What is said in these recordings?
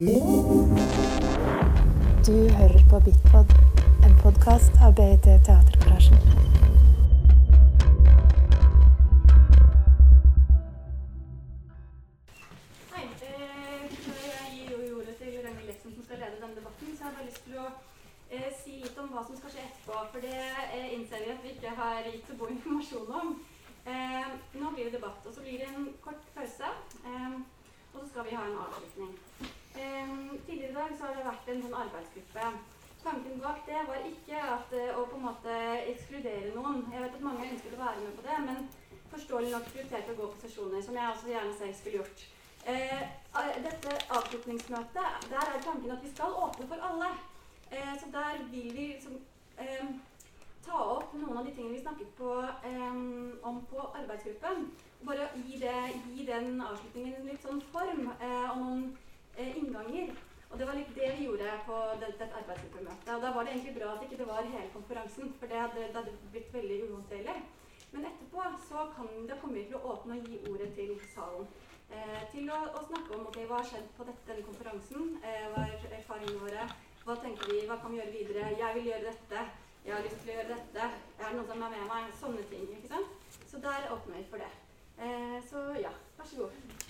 Du hører på Bitpod, en podkast av BIT Teatergarasjen. Hei. Eh, før jeg gir ordet til Ragnhild Leksen som skal lede denne debatten, så har jeg bare lyst til å eh, si litt om hva som skal skje etterpå. For det eh, innser vi at vi ikke har gitt så informasjon om. Nå blir det debatt, og så blir det en kort pause. Og så skal vi ha en avslutning. Eh, tidligere i dag har det vært en sånn arbeidsgruppe. Tanken bak det var ikke at, eh, å på en måte ekskludere noen. Jeg vet at mange ønsket å være med på det, men forståelig nok prioriterte å gå på sesjoner, som jeg også gjerne selv skulle gjort. Eh, eh, dette avslutningsmøtet, der er tanken at vi skal åpne for alle. Så der vil vi liksom, eh, ta opp noen av de tingene vi snakket på, eh, om på arbeidsgruppen. Bare gi, det, gi den avslutningen en litt sånn form om noen innganger. Og det var litt det vi gjorde på det, dette arbeidsgruppemøtet. Og da var det egentlig bra at ikke det var hele konferansen, for det hadde, det hadde blitt veldig uhåndterlig. Men etterpå så kan, det kommer vi til å åpne og gi ordet til salen. Eh, til å, å snakke om okay, hva har skjedd på dette, denne konferansen. Eh, hva er erfaringene våre? Hva tenker vi? Hva kan vi gjøre videre? Jeg vil gjøre dette. Jeg har lyst til å gjøre dette. Er det noen som er med meg? Sånne ting. ikke sant? Så der åpner vi for det. Eh, så ja, vær så god.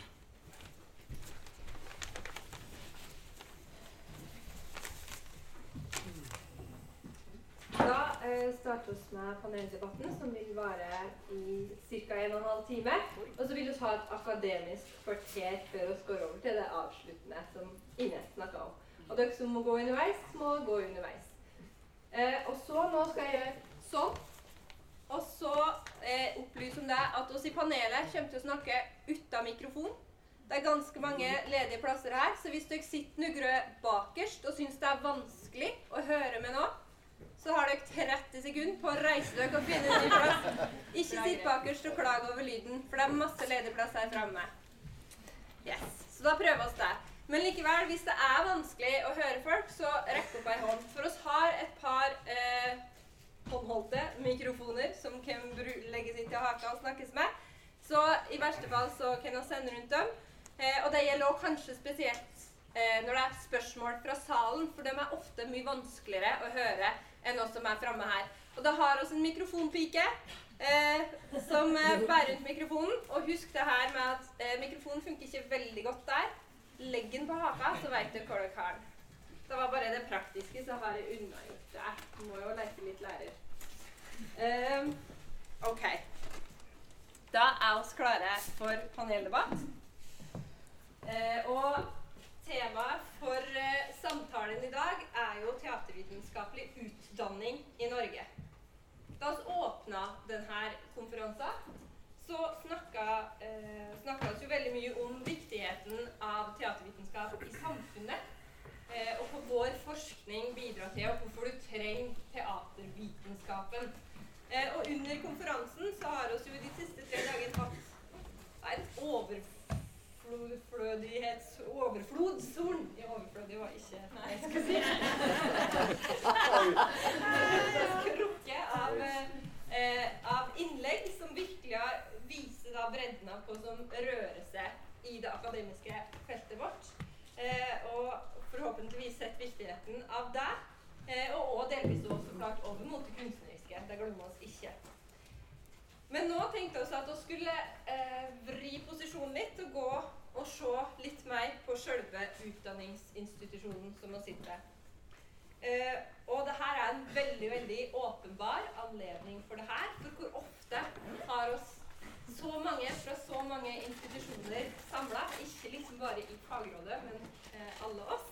Da eh, starter vi med paneldebatten, som vil vare i ca. 1 12 time. Og så vil vi ha et akademisk kvarter før vi går over til det avsluttende som Ines snakka om. Og dere som må gå underveis, må gå underveis. Eh, og så nå skal jeg gjøre sånn. Og så eh, opplyse om det at oss i panelet kommer til å snakke uten mikrofon. Det er ganske mange ledige plasser her, så hvis dere sitter nugrø bakerst og syns det er vanskelig å høre med nå, så har dere 30 sekunder på å reise dere og finne en ny plass. Ikke sitt bakerst og klag over lyden, for det er masse ledig plass her framme. Yes. Så da prøver vi det. Men likevel, hvis det er vanskelig å høre folk, så rekk opp ei hånd. For oss har et par eh, håndholdte mikrofoner som kan legges inn til haka og snakkes med. Så i verste fall så kan vi sende rundt dem. Eh, og det gjelder også kanskje spesielt eh, når det er spørsmål fra salen, for de er ofte mye vanskeligere å høre enn oss som er framme her. Og da har vi en mikrofonpike eh, som eh, bærer rundt mikrofonen. Og husk det her med at eh, mikrofonen funker ikke veldig godt der. Legg den på haka, så vet du hvor du har den. Det var bare det praktiske, så har jeg unnagjort det. Du må jo leke litt lærer. Ehm, OK. Da er oss klare for paneldebatt. Eh, og temaet for uh, samtalen i dag er jo teatervitenskapelig utdanning i Norge. Da vi åpna denne konferansen, så snakka, eh, vi veldig mye om viktigheten av teatervitenskap i samfunnet. Uh, og hvor vår forskning bidrar til, og hvorfor du trenger teatervitenskapen. Og under konferansen så har vi jo de siste tre dagene hatt et overflødighets... Overflodshorn. i overflødig var ikke Nei, jeg skal si Krukke av, eh, av innlegg som virkelig viser da bredden av hva som rører seg i det akademiske feltet vårt. Eh, og forhåpentligvis sett viktigheten av det. Eh, og også delvis også klart over mot det kunstneriske. Det glemmer vi oss ikke. Men nå tenkte vi at vi skulle eh, vri posisjonen litt og gå og se litt mer på selve utdanningsinstitusjonen som vi sitter. Eh, og det her er en veldig veldig åpenbar anledning for det her. For hvor ofte har oss så mange fra så mange institusjoner samla? Ikke liksom bare i fagrådet, men eh, alle oss.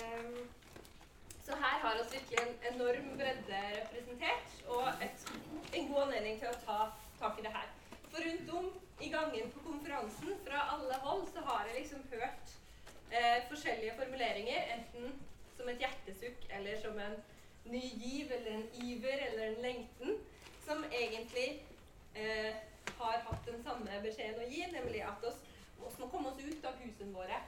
Em, så her har vi virkelig en enorm bredde representert, og et, en god anledning til å ta tak i det her. For rundt om i gangen på konferansen, fra alle hold, så har jeg liksom hørt eh, forskjellige formuleringer, enten som et hjertesukk eller som en ny giv eller en iver eller en lengten, som egentlig eh, har hatt den samme beskjeden å gi, nemlig at oss, oss må komme oss ut av husene våre.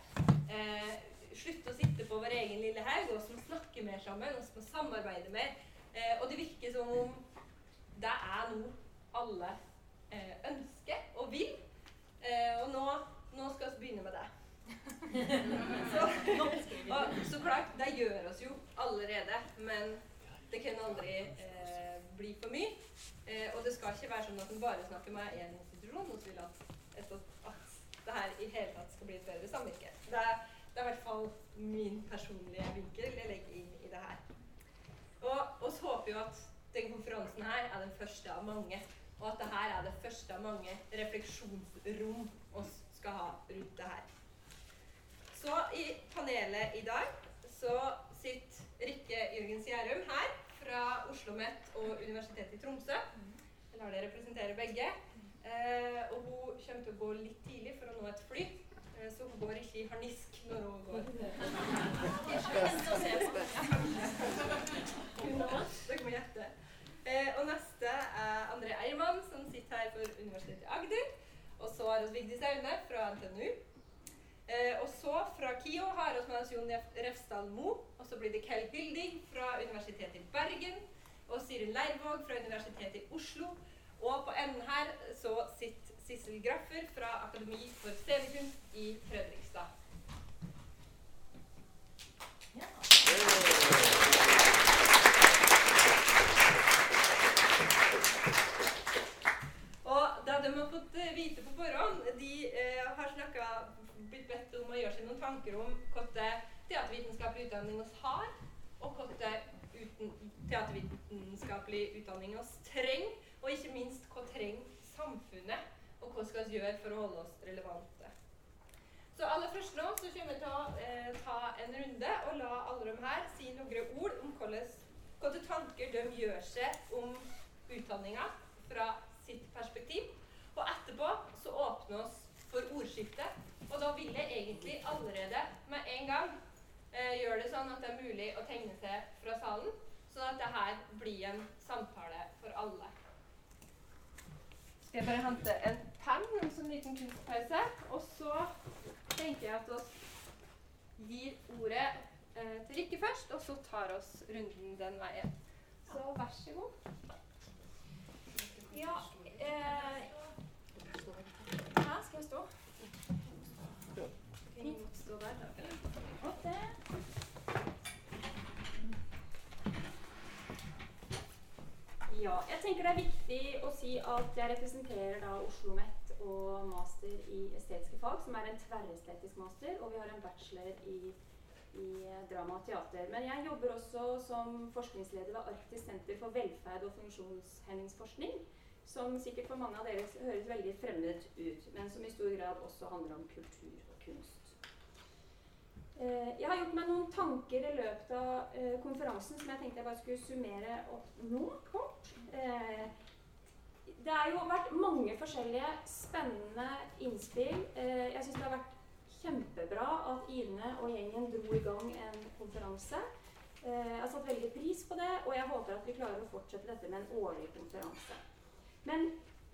Eh, slutte å sitte på vår egen lille haug, og som snakke mer sammen, og som samarbeide mer. Eh, og det virker som om det er noe alle eh, ønsker og vil. Eh, og nå, nå skal vi begynne med det. Så, og, så klart, det gjør oss jo allerede, men det kan aldri eh, bli for mye. Eh, og det skal ikke være sånn at en bare snakker med én institusjon. Vi vil at, at, at det her i hele tatt skal bli et bedre samvirke. Det det er i hvert fall min personlige vinkel jeg legger inn i det her. Og oss håper jo at den konferansen her er den første av mange. Og at dette er det første av mange refleksjonsrom vi skal ha rundt det her. Så i panelet i dag så sitter Rikke Jørgens Gjærum her fra Oslo OsloMet og Universitetet i Tromsø. Jeg lar dere representere begge. Eh, og hun kommer til å gå litt tidlig for å nå et fly. Eh, så hun går ikke i harnisk når hun går. Dere må gjette. Eh, og neste er André Eiermann, som sitter her for Universitetet i Agder. Og så har vi Vigdis Aune fra NTNU. Eh, og så fra KIO har vi med oss Jon Refsdal Mo. Og så blir det Kell Hilding fra Universitetet i Bergen. Og Sirin Leirvåg fra Universitetet i Oslo. Og på enden her så sitter Sissel Graffer fra Akademi for scenekunst i Fredrikstad. Ja. de har fått eh, vite på forhånd, de eh, har snakket, blitt bedt om å gjøre seg noen tanker om hva teatervitenskapelig utdanning oss har, og hvilken teatervitenskapelig utdanning oss trenger, og ikke minst hva trenger samfunnet, hva skal vi gjøre for å holde oss relevante. Så aller først nå så kommer vi til å eh, ta en runde og la alle de her si noen ord om hvilke tanker de gjør seg om utdanninga fra sitt perspektiv. Og etterpå så åpner oss for ordskifte. Og da vil jeg egentlig allerede med en gang eh, gjøre det sånn at det er mulig å tegne seg fra salen, sånn at det her blir en samtale for alle. Skal jeg bare hente en penn, en sånn liten kunstpause, og så tenker jeg at vi gir ordet eh, til Rikke først, og så tar oss runden den veien. Så vær så god. Ja, eh, her skal jeg stå. Fint. Stå der, Ja, jeg tenker det er viktig å si at jeg representerer da Oslo OsloMet og master i estetiske fag, som er en tverrestetisk master, og vi har en bachelor i, i drama og teater. Men jeg jobber også som forskningsleder ved Arktisk senter for velferd og funksjonshemmingsforskning som sikkert for mange av dere høres veldig fremmed ut, men som i stor grad også handler om kultur og kunst. Eh, jeg har gjort meg noen tanker i løpet av eh, konferansen som jeg tenkte jeg bare skulle summere opp nå kort. Eh, det har jo vært mange forskjellige spennende innspill. Jeg syns det har vært kjempebra at Ine og gjengen dro i gang en konferanse. Jeg har satt veldig pris på det, og jeg håper at vi klarer å fortsette dette med en årlig konferanse. Men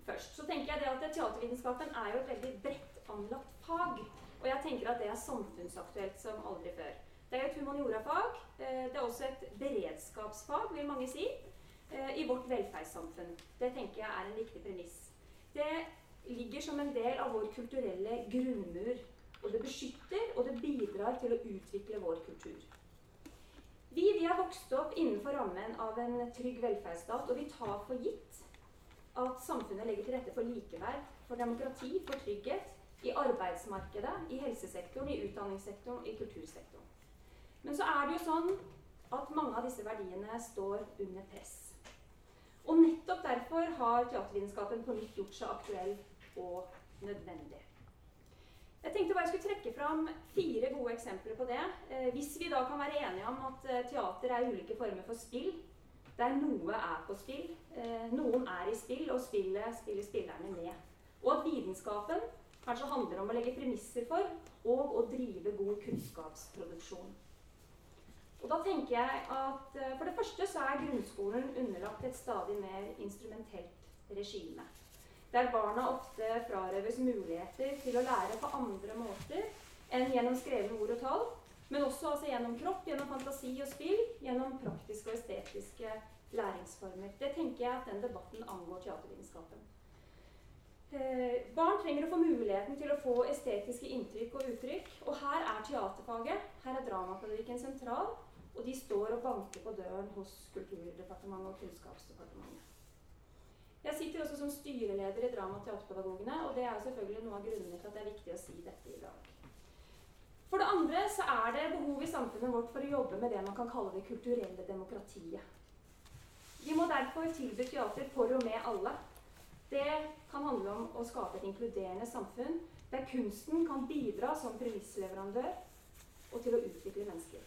først så tenker jeg det at teatervitenskapen er jo et veldig bredt anlagt fag. Og jeg tenker at det er samfunnsaktuelt som aldri før. Det er et humaniorafag. Eh, det er også et beredskapsfag, vil mange si, eh, i vårt velferdssamfunn. Det tenker jeg er en viktig premiss. Det ligger som en del av vår kulturelle grunnmur. Og det beskytter og det bidrar til å utvikle vår kultur. Vi, vi har vokst opp innenfor rammen av en trygg velferdsstat, og vi tar for gitt at samfunnet legger til rette for likeverd, for demokrati, for trygghet i arbeidsmarkedet, i helsesektoren, i utdanningssektoren, i kultursektoren. Men så er det jo sånn at mange av disse verdiene står under press. Og nettopp derfor har teatervitenskapen på nytt gjort seg aktuell og nødvendig. Jeg tenkte bare jeg skulle trekke fram fire gode eksempler på det. Eh, hvis vi da kan være enige om at eh, teater er ulike former for spill, der noe er på spill. Eh, noen er i spill, og spillet spiller spillerne med. Og at vitenskapen kanskje handler om å legge premisser for og å drive god kunnskapsproduksjon. Og da tenker jeg at eh, For det første så er grunnskolen underlagt et stadig mer instrumentelt regime. Der barna ofte frarøves muligheter til å lære på andre måter enn gjennom skrevne ord og tall, men også altså gjennom kropp, gjennom fantasi og spill, gjennom praktiske og estetiske læringsformer. Det tenker jeg at den debatten angår teatervitenskapen. Eh, barn trenger å få muligheten til å få estetiske inntrykk og uttrykk. Og her er teaterfaget, her er dramapedagogikken sentral, og de står og banker på døren hos Kulturdepartementet og Kunnskapsdepartementet. Jeg sitter også som styreleder i Drama- og teaterpedagogene, og det er selvfølgelig noe av grunnene til at det er viktig å si dette i dag. For det andre så er det behov i samfunnet vårt for å jobbe med det man kan kalle det kulturelle demokratiet. Vi må derfor tilby teater for og med alle. Det kan handle om å skape et inkluderende samfunn der kunsten kan bidra som premissleverandør og til å utvikle mennesker.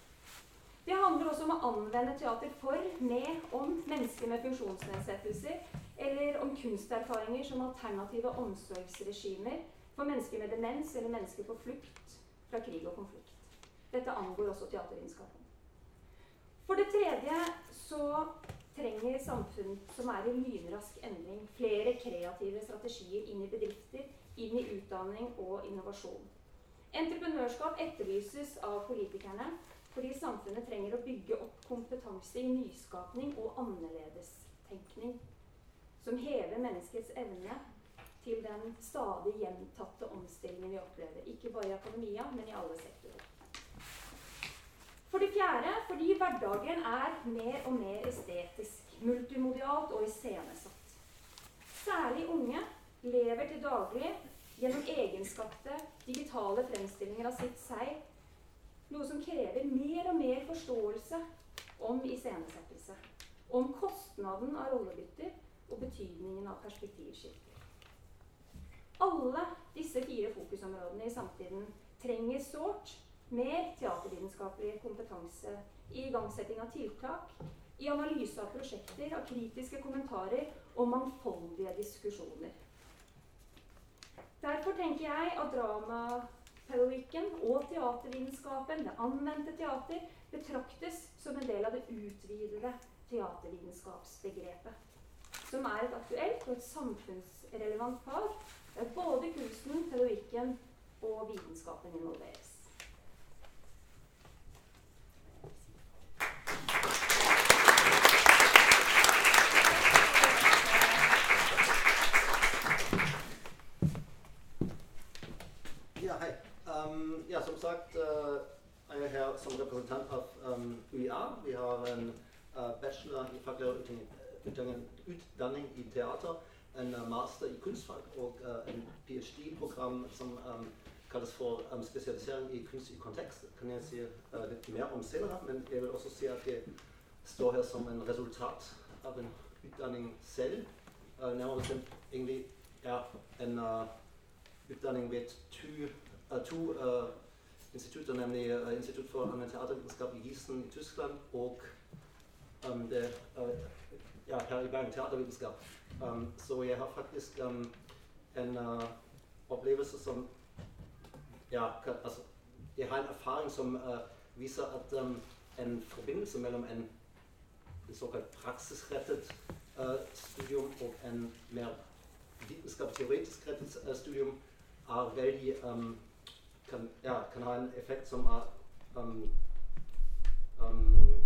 Det handler også om å anvende teater for, med, om mennesker med funksjonsnedsettelser, eller om kunsterfaringer som alternative omsorgsregimer for mennesker med demens eller mennesker på flukt fra krig og konflikt. Dette angår også teatervitenskapen. For det tredje så trenger samfunn som er i lynrask endring, flere kreative strategier inn i bedrifter, inn i utdanning og innovasjon. Entreprenørskap etterlyses av politikerne fordi samfunnet trenger å bygge opp kompetanse i nyskapning og annerledestenkning som hever menneskets evne til den stadig gjentatte omstillingen vi opplever. Ikke bare i akademia, men i alle sektorer. For det fjerde fordi hverdagen er mer og mer estetisk, multimodialt og iscenesatt. Særlig unge lever til daglig gjennom egenskapte digitale fremstillinger av sitt seg, noe som krever mer og mer forståelse om iscenesettelse, om kostnaden av rollebytter og betydningen av perspektivskifter. Alle disse fire fokusområdene i samtiden trenger sårt mer teatervitenskapelig kompetanse i igangsetting av tiltak, i analyse av prosjekter, av kritiske kommentarer og mangfoldige diskusjoner. Derfor tenker jeg at dramapedagogikken og teatervitenskapen, det anvendte teater, betraktes som en del av det utvidede teatervitenskapsbegrepet. Som er et aktuelt og et samfunnsrelevant fag der både kunsten, pedagogikken og vitenskapen involveres. Ja, som sagt uh, er jeg her som representant av um, UiA. Vi har en uh, bachelor i utdanning i teater, en uh, master i kunstfag og en ph.d.-program som um, kalles for um, spesialisering i kunstig kontekst. kan jeg si litt mer om senere, men jeg vil også si at jeg står her som en resultat av en utdanning selv. nærmere bestemt egentlig er en utdanning ved to uh, to institutter, nemlig uh, Institutt for teatervitenskap i Gießen i Tyskland og um, det, ja, her i Bergen teatervitenskap. Um, så jeg har faktisk um, en opplevelse som ja, altså, Jeg har en erfaring som viser at en forbindelse mellom en, en såkalt praksisrettet studium og en mer vitenskapsteoretisk rettet studium er veldig um, kan, ja, kan ha en effekt som er um, um,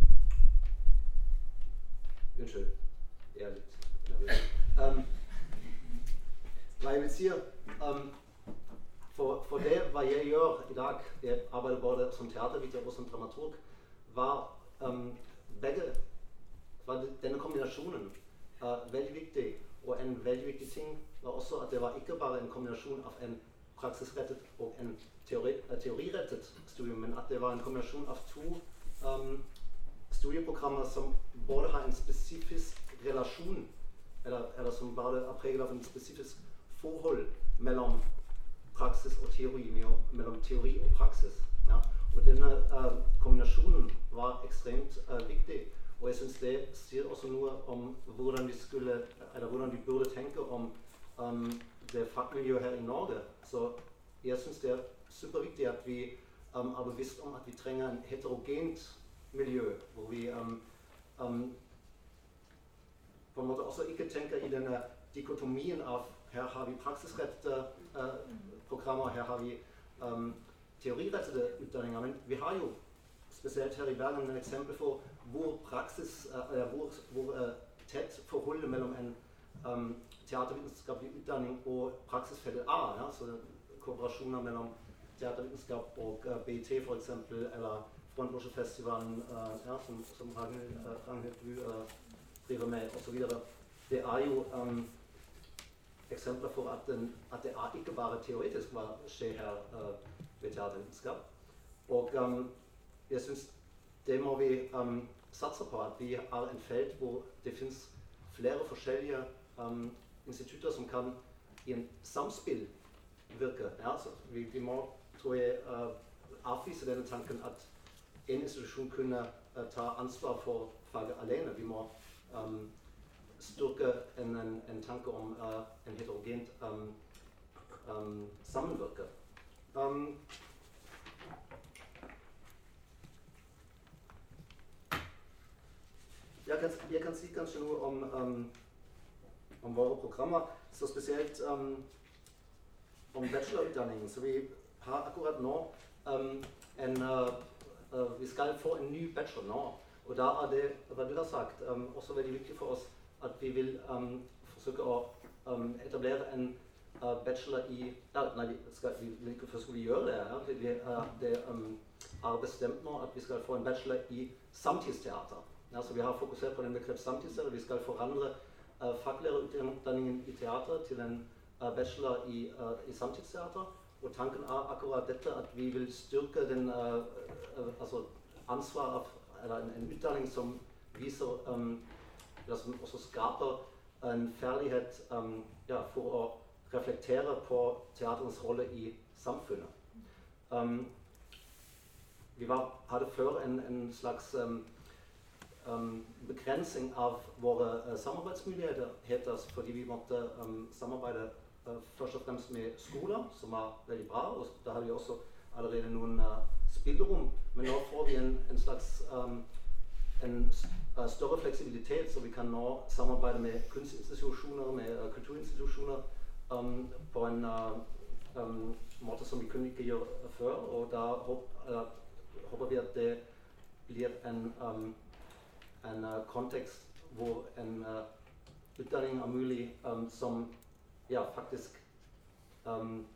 Unnskyld. Jeg er litt nervøs. Um, hva jeg vil si um, for, for, det hva jeg gjør i dag, jeg arbeider både som teaterviter og som dramaturg, var um, begge var denne kombinasjonen uh, veldig viktig. Og en veldig viktig ting var også at det var ikke bare en kombinasjon av en praksisrettet og en teori, teorirettet studium, men at det var en kombinasjon av to um, studieprogrammer som både har en spesifisk relasjon, eller, eller som bare er preget av en spesifisk forhold mellom praksis og teori, mellom teori og praksis. Ja. Og denne uh, kombinasjonen var ekstremt uh, viktig. Og jeg syns det sier også noe om hvordan vi, skulle, eller hvordan vi burde tenke om um, det fagmiljøet her i Norge. Så jeg syns det er superviktig at vi um, er bevisst om at vi trenger en heterogent miljø, hvor vi um, um, på en måte også ikke tenker i denne dikotomien av her har vi praksisrettede uh, programmer, her har vi um, teorirettede utdanninger. Men vi har jo spesielt her i Bergen et eksempel for hvor praksis, uh, hvor, hvor uh, tett forholdet mellom teatervitenskapelig utdanning og praksisfeltet A. Ja, så kooperasjoner mellom teatervitenskap og uh, BIT f.eks., eller Frontlosjefestivalen uh, ja, som, som Ragnhild, uh, Ragnhild du uh, driver med, osv. Det er jo um, eksempler for at, den, at, det er ikke bare teoretisk hva skjer her ved teatervitenskap. Og um, jeg syns det må vi um, satse på. At vi har en felt hvor det fins flere forskjellige um, institutter som kan i en samspill virke. Ja, vi, vi, må, tror jeg, uh, avvise denne tanken at en institusjon kunne uh, ta ansvar for faget alene. Vi må um, styrke en, en, en, tanke om uh, en heterogent um, um sammenvirke. Um, jeg, kan, jeg kan si kanskje noe om, om våre programmer. Så spesielt um, om bachelorutdanningen. Så vi har akkurat nå en uh, uh, Vi skal få en ny bachelor nå. Og da er det, hva du har sagt, um, også veldig viktig for oss at vi vil um, forsøke å um, etablere en uh, bachelor i ja, Nei, skal, vi, hvorfor skal vi gjøre det? Ja? Vi, uh, det um, er bestemt nå at vi skal få en bachelor i samtidsteater. Ja, så vi har fokusert på den begrepet samtidsteater. Vi skal forandre uh, faglæreutdanningen i teater til en uh, bachelor i, uh, i samtidsteater. Og tanken er akkurat dette at vi vil styrke den altså ansvaret eller en, en, utdanning som viser um, som også skaper en ferdighet um, ja, for å reflektere på teaterens rolle i samfunnet. Um, vi var, hadde før en, en slags um, um, begrensning av våre samarbeidsmuligheter fordi vi måtte um, samarbeide først og fremst med skoler, som var veldig bra. og Da hadde vi også allerede noen uh, spillerom. Men nå får vi en, en slags um, en uh, større fleksibilitet, så vi kan nå samarbeide med kunstinstitusjoner, med uh, kulturinstitusjoner um, på en uh, um, måte som vi kunne ikke gjøre før. Og da håp, håper vi at det blir en, en kontekst hvor en utdanning er mulig um, som ja, faktisk um,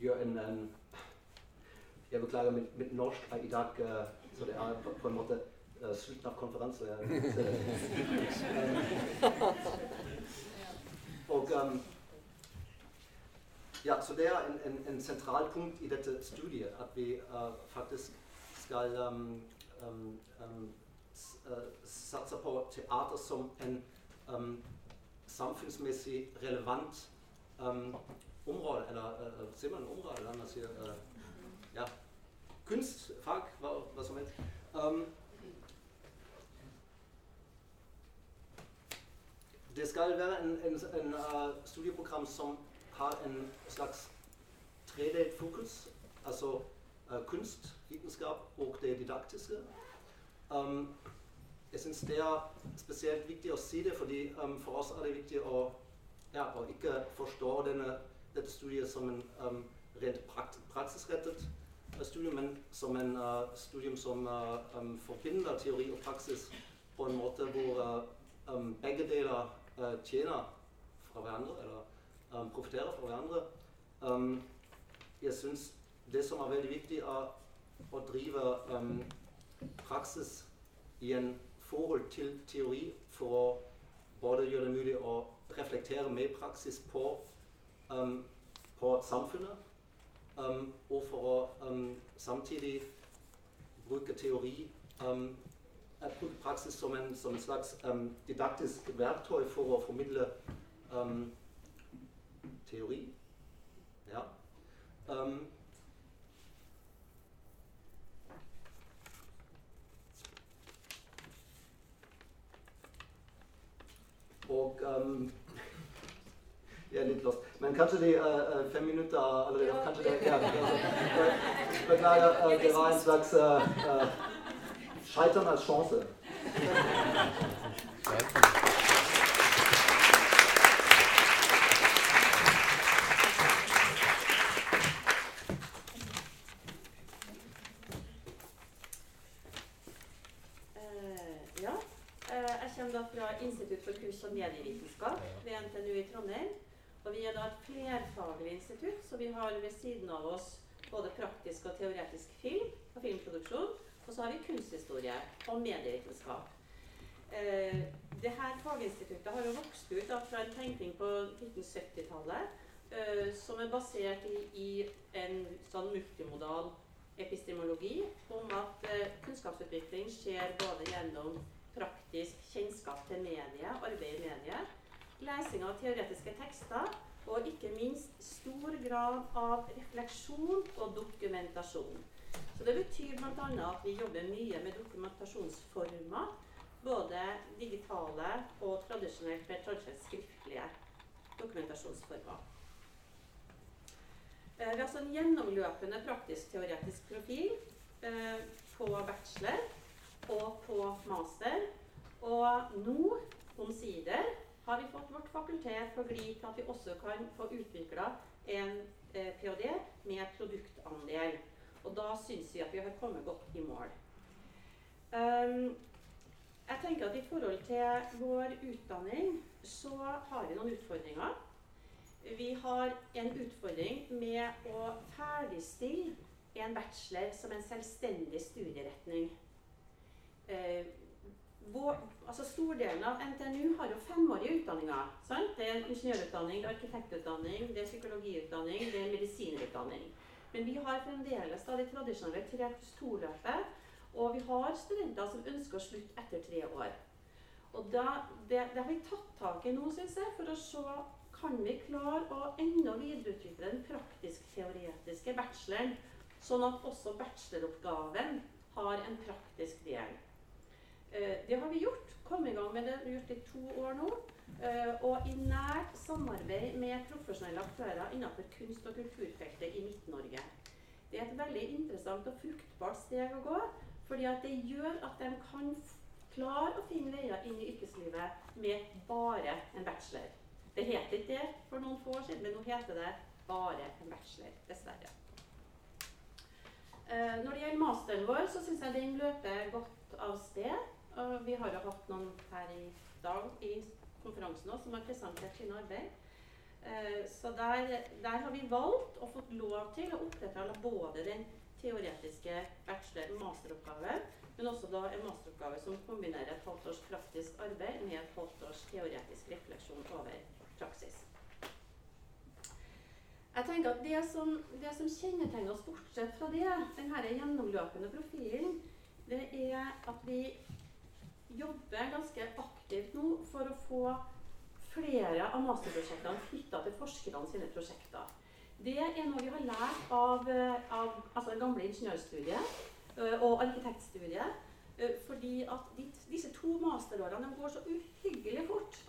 gjør en, en Jeg beklager, mitt, mitt norsk er i dag uh, så det er på, på en måte uh, slutten av konferansen. og um, ja, så det er en, en, en sentral punkt i dette studiet at vi uh, faktisk skal um, um, satse på teater som en samfunnsmessig relevant område, eller uh, sier man område? Eller man sier, uh, ja, kunstfag, hva, hva som helst. Det skal være en, en, en uh, studieprogram som har en slags tredelt fokus. Altså uh, kunst, vitenskap og det didaktiske. Um, jeg syns det er spesielt viktig å si det, fordi um, for oss er det viktig å, ja, å ikke forstå denne dette studiet som en um, rent praksisrettet uh, studium, men som en uh, studium som uh, um, forbinder teori og praksis på en måte hvor um, begge deler tjener fra hverandre, eller um, profitterer fra hverandre. Um, jeg syns det som er veldig viktig, er å drive um, praksis i en forhold til teori for å både gjøre det mulig å reflektere med praksis på um, på samfunnet. Um, og for å samtidig bruke teori bruke praksis som en, som en slags didaktisk verktøy. Ja. Um, og jeg er litt lost. Men kanskje de uh, fem minutter allerede ja. kanskje det, ja, altså, Beklager, uh, det var en slags uh, Scheitern als Chance. For kunst og medievitenskap ved NTNU i Trondheim. Og vi er da et flerfaglig institutt, så vi har ved siden av oss både praktisk og teoretisk film og filmproduksjon. Og så har vi kunsthistorie og medievitenskap. Eh, det her faginstituttet har jo vokst ut da, fra en tenkning på 1970-tallet eh, som er basert i, i, en sånn multimodal epistemologi om at eh, kunnskapsutvikling skjer både gjennom praktisk kjennskap til mediet, arbeid i mediet, lesing av teoretiske tekster og ikke minst stor grad av refleksjon og dokumentasjon. Så Det betyr bl.a. at vi jobber mye med dokumentasjonsformer. Både digitale og tradisjonelt mer tradisjonelt skriftlige dokumentasjonsformer. Eh, vi har altså en gjennomløpende praktisk-teoretisk profil eh, på bachelor og på master. Og nå, omsider, har vi fått vårt fakultet på glid til at vi også kan få utvikla en eh, ph.d. med produktandel. Og da syns vi at vi har kommet godt i mål. Um, jeg tenker at I forhold til vår utdanning så har vi noen utfordringer. Vi har en utfordring med å ferdigstille en bachelor som en selvstendig studieretning. Eh, vår, altså Stordelen av NTNU har jo femårige utdanninger. Sant? Det er ingeniørutdanning, det er arkitektutdanning, det er psykologiutdanning, det er medisinerutdanning. Men vi har fremdeles da det tradisjonelle 3 pluss 2-løpet. Og vi har studenter som ønsker å slutte etter tre år. Og da, det, det, har vi tatt tak i nå, syns jeg, for å se kan vi klare å enda videreutvikle den praktisk-teoretiske bacheloren, sånn at også bacheloroppgaven har en praktisk del. Eh, det har vi gjort. Kom i gang med det. Vi har gjort det i to år nå. Eh, og i nært samarbeid med profesjonelle aktører innenfor kunst- og kulturfeltet i Midt-Norge. Det er et veldig interessant og fruktbart steg å gå, fordi det gjør at de kan klare å finne veier inn i yrkeslivet med bare en bachelor. Det het ikke det for noen få år siden, men nå heter det bare en bachelor. Dessverre. Eh, når det gjelder masteren vår, så syns jeg den løper godt av sted. Og vi har jo hatt noen her i dag i konferansen også, som har presentert sine arbeid. Eh, så der, der, har vi valgt og fått lov til å opprettholde både den teoretiske bachelor- og masteroppgave, men også da en masteroppgave som kombinerer et halvt års praktisk arbeid med et halvt års teoretisk refleksjon over praksis. Jeg tenker at Det som, det som kjennetegner oss, bortsett fra det, denne gjennomløpende profilen, det er at vi jobber ganske aktivt nå for å få flere av masterprosjektene flytta til forskerne sine prosjekter. Det er noe vi har lært av, av altså det gamle ingeniørstudiet øh, og arkitektstudiet. Øh, fordi at disse to masterårene går så uhyggelig fort.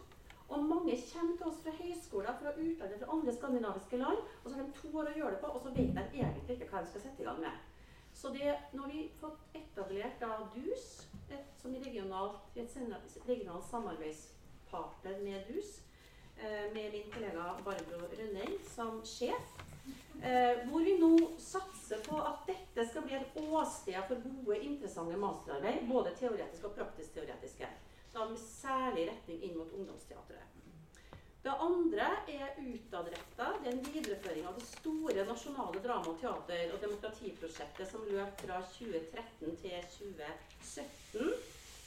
Og mange kommer til oss fra høyskoler fra utlandet, fra andre skandinaviske land. Og så har de to år å gjøre det på, og så vet de egentlig ikke hva de skal sette i gang med. Så det, nå har vi fått etablert da DUS, et, som regionalt, et regionalt samarbeidspartner med DUS, eh, med min kollega Barbro Rønnei som sjef. Eh, hvor vi nå satser på at dette skal bli et åsted for gode, interessante masterarbeid. Både teoretiske og praktisk-teoretiske. Da med særlig retning inn mot ungdomsteatret. Det andre er utadretta. Det er en videreføring av det store nasjonale drama-, teater- og demokratiprosjektet som løp fra 2013 til 2017.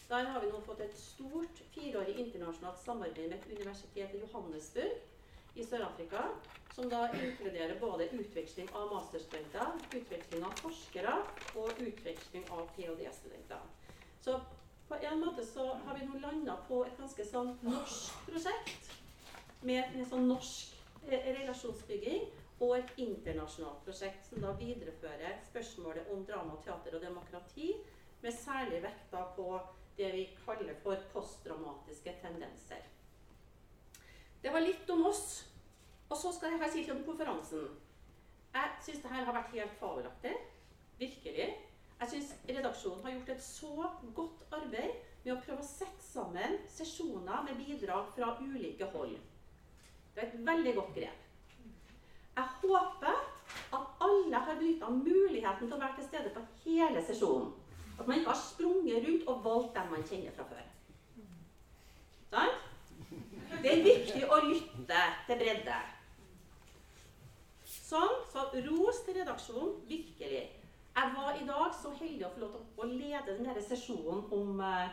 Der har vi nå fått et stort fireårig internasjonalt samarbeid med et universitet i Johannesburg i Sør-Afrika, som da inkluderer både utveksling av masterstudenter, utveksling av forskere og utveksling av ph.d.-studenter. Så på en måte så har vi nå landa på et ganske sånn norsk prosjekt med en sånn norsk eh, relasjonsbygging og et internasjonalt prosjekt som da viderefører spørsmålet om drama, teater og demokrati, med særlig vekta på det vi kaller for postdramatiske tendenser. Det var litt om oss. Og så skal jeg si litt om konferansen. Jeg syns dette har vært helt fabelaktig. Virkelig. Jeg syns redaksjonen har gjort et så godt arbeid med å prøve å sette sammen sesjoner med bidrag fra ulike hold. Det er et veldig godt grep. Jeg håper at alle har benytta muligheten til å være til stede på hele sesjonen. At man ikke har sprunget rundt og valgt dem man kjenner fra før. Sant? Det er viktig å lytte til bredde. Sånn, så ros til redaksjonen. Virkelig. Jeg var i dag så heldig å få lov til å lede denne sesjonen om, eh,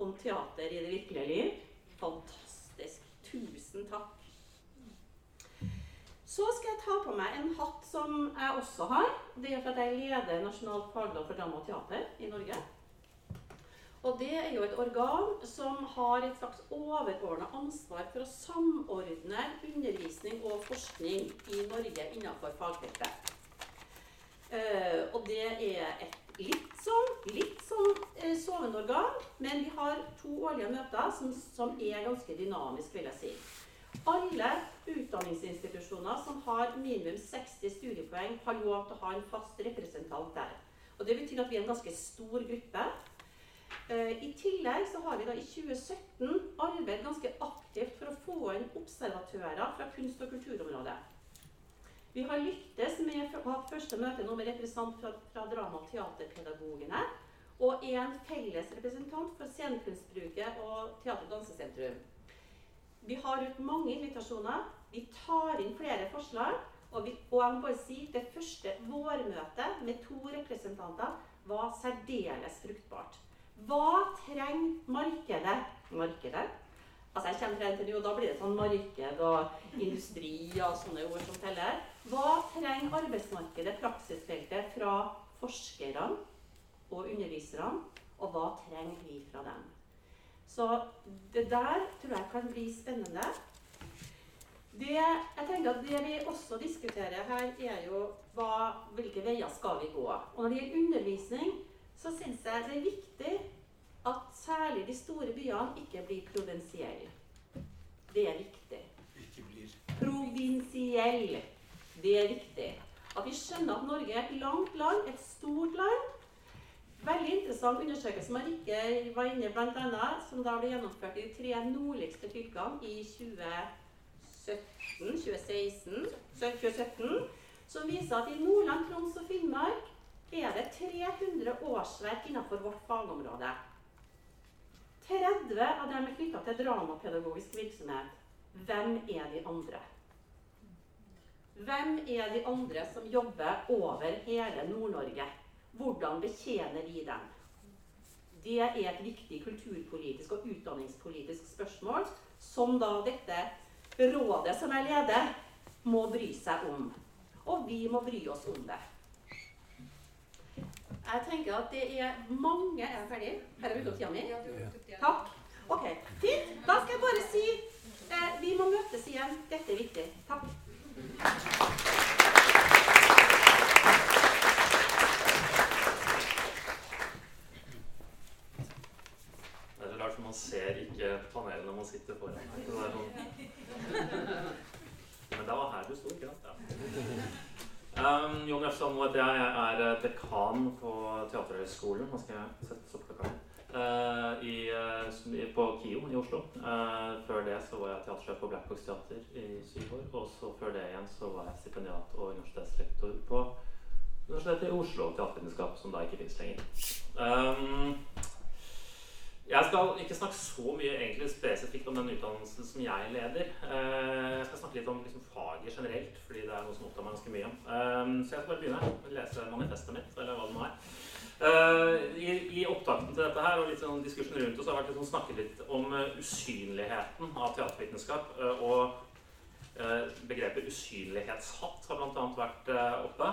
om teater i det virkelige liv. Fantastisk. Tusen takk. Så skal jeg ta på meg en hatt som jeg også har. Det er for at jeg leder Nasjonalt fagråd for drama og teater i Norge. Og det er jo et organ som har et slags overordna ansvar for å samordne undervisning og forskning i Norge innenfor fagfeltet. Eh, og det er et litt sånn, litt sånn eh, sovende organ, men vi har to årlige møter som, som er ganske dynamisk, vil jeg si. Alle utdanningsinstitusjoner som har minimum 60 studiepoeng, har lov til å ha en fast representant der. Og Det betyr at vi er en ganske stor gruppe. Eh, I tillegg så har vi da i 2017 arbeidet ganske aktivt for å få inn observatører fra kunst- og kulturområdet. Vi har lyktes med å ha første møte nå med representant fra, fra drama- og teaterpedagogene. Og en felles representant for scenekunstbruket og Teater- og dansesentrum. Vi har ut mange invitasjoner. Vi tar inn flere forslag. Og, vi, og jeg må bare si det første vårmøtet med to representanter var særdeles fruktbart. Hva trenger markedet? Markedet? Altså jeg kommer til NTNU, og Da blir det sånn marked og industri og sånne ord som teller. Hva trenger arbeidsmarkedet, praksisfeltet, fra forskerne og underviserne? Og hva trenger vi fra dem? Så det der tror jeg kan bli spennende. Det, jeg tenker at det vi også diskuterer her, er jo hva, hvilke veier skal vi gå. Og når det gjelder undervisning, så syns jeg det er viktig at særlig de store byene ikke blir provinsielle. Det er viktig. Ikke blir. Provinsiell. Det er viktig. At vi skjønner at Norge er et langt land, et stort land. Veldig interessant undersøkelse som Rikke var inne blant som da ble gjennomført i de tre nordligste fylkene i 2017, 2016, 2017, som viser at i Nordland, Troms og Finnmark er det 300 årsverk innenfor vårt fagområde. 30 av dem er knytta til dramapedagogisk virksomhet. Hvem er de andre? Hvem er de andre som jobber over hele Nord-Norge? Hvordan betjener vi dem? Det er et viktig kulturpolitisk og utdanningspolitisk spørsmål som da dette rådet som jeg leder, må bry seg om. Og vi må bry oss om det. Jeg tenker at det er mange Er jeg ferdig? Her er vi opp tida mi. Takk. Ok, fint. Da skal jeg bare si eh, vi må møtes igjen. Dette er viktig. Takk. Det er så rart, for man ser ikke panelet når man sitter foran her. Så det er sånn. Men det var her du sto, ikke sant? Ja. Jon heter jeg. Jeg er eh, dekan på Teaterhøgskolen. Hva skal jeg sette. Uh, i, uh, på KIO i Oslo. Uh, før det så var jeg teatersjef på Black Box Teater i syv år. Og så før det igjen så var jeg stipendiat og universitetslektor på Universitetet i Oslo teatervitenskap, som da ikke fins lenger. Um, jeg skal ikke snakke så mye egentlig spesifikt om den utdannelsen som jeg leder. Eh, Jeg skal snakke litt om liksom, faget generelt, fordi det er noe som opptar meg ganske mye. om. Så jeg skal bare begynne å lese manifestet mitt, eller hva det nå er. Eh, I, I opptakten til dette her og litt sånn diskusjon rundt så har vært litt sånn snakket litt om eh, usynligheten av teatervitenskap. Og begrepet usynlighetshatt har bl.a. vært oppe.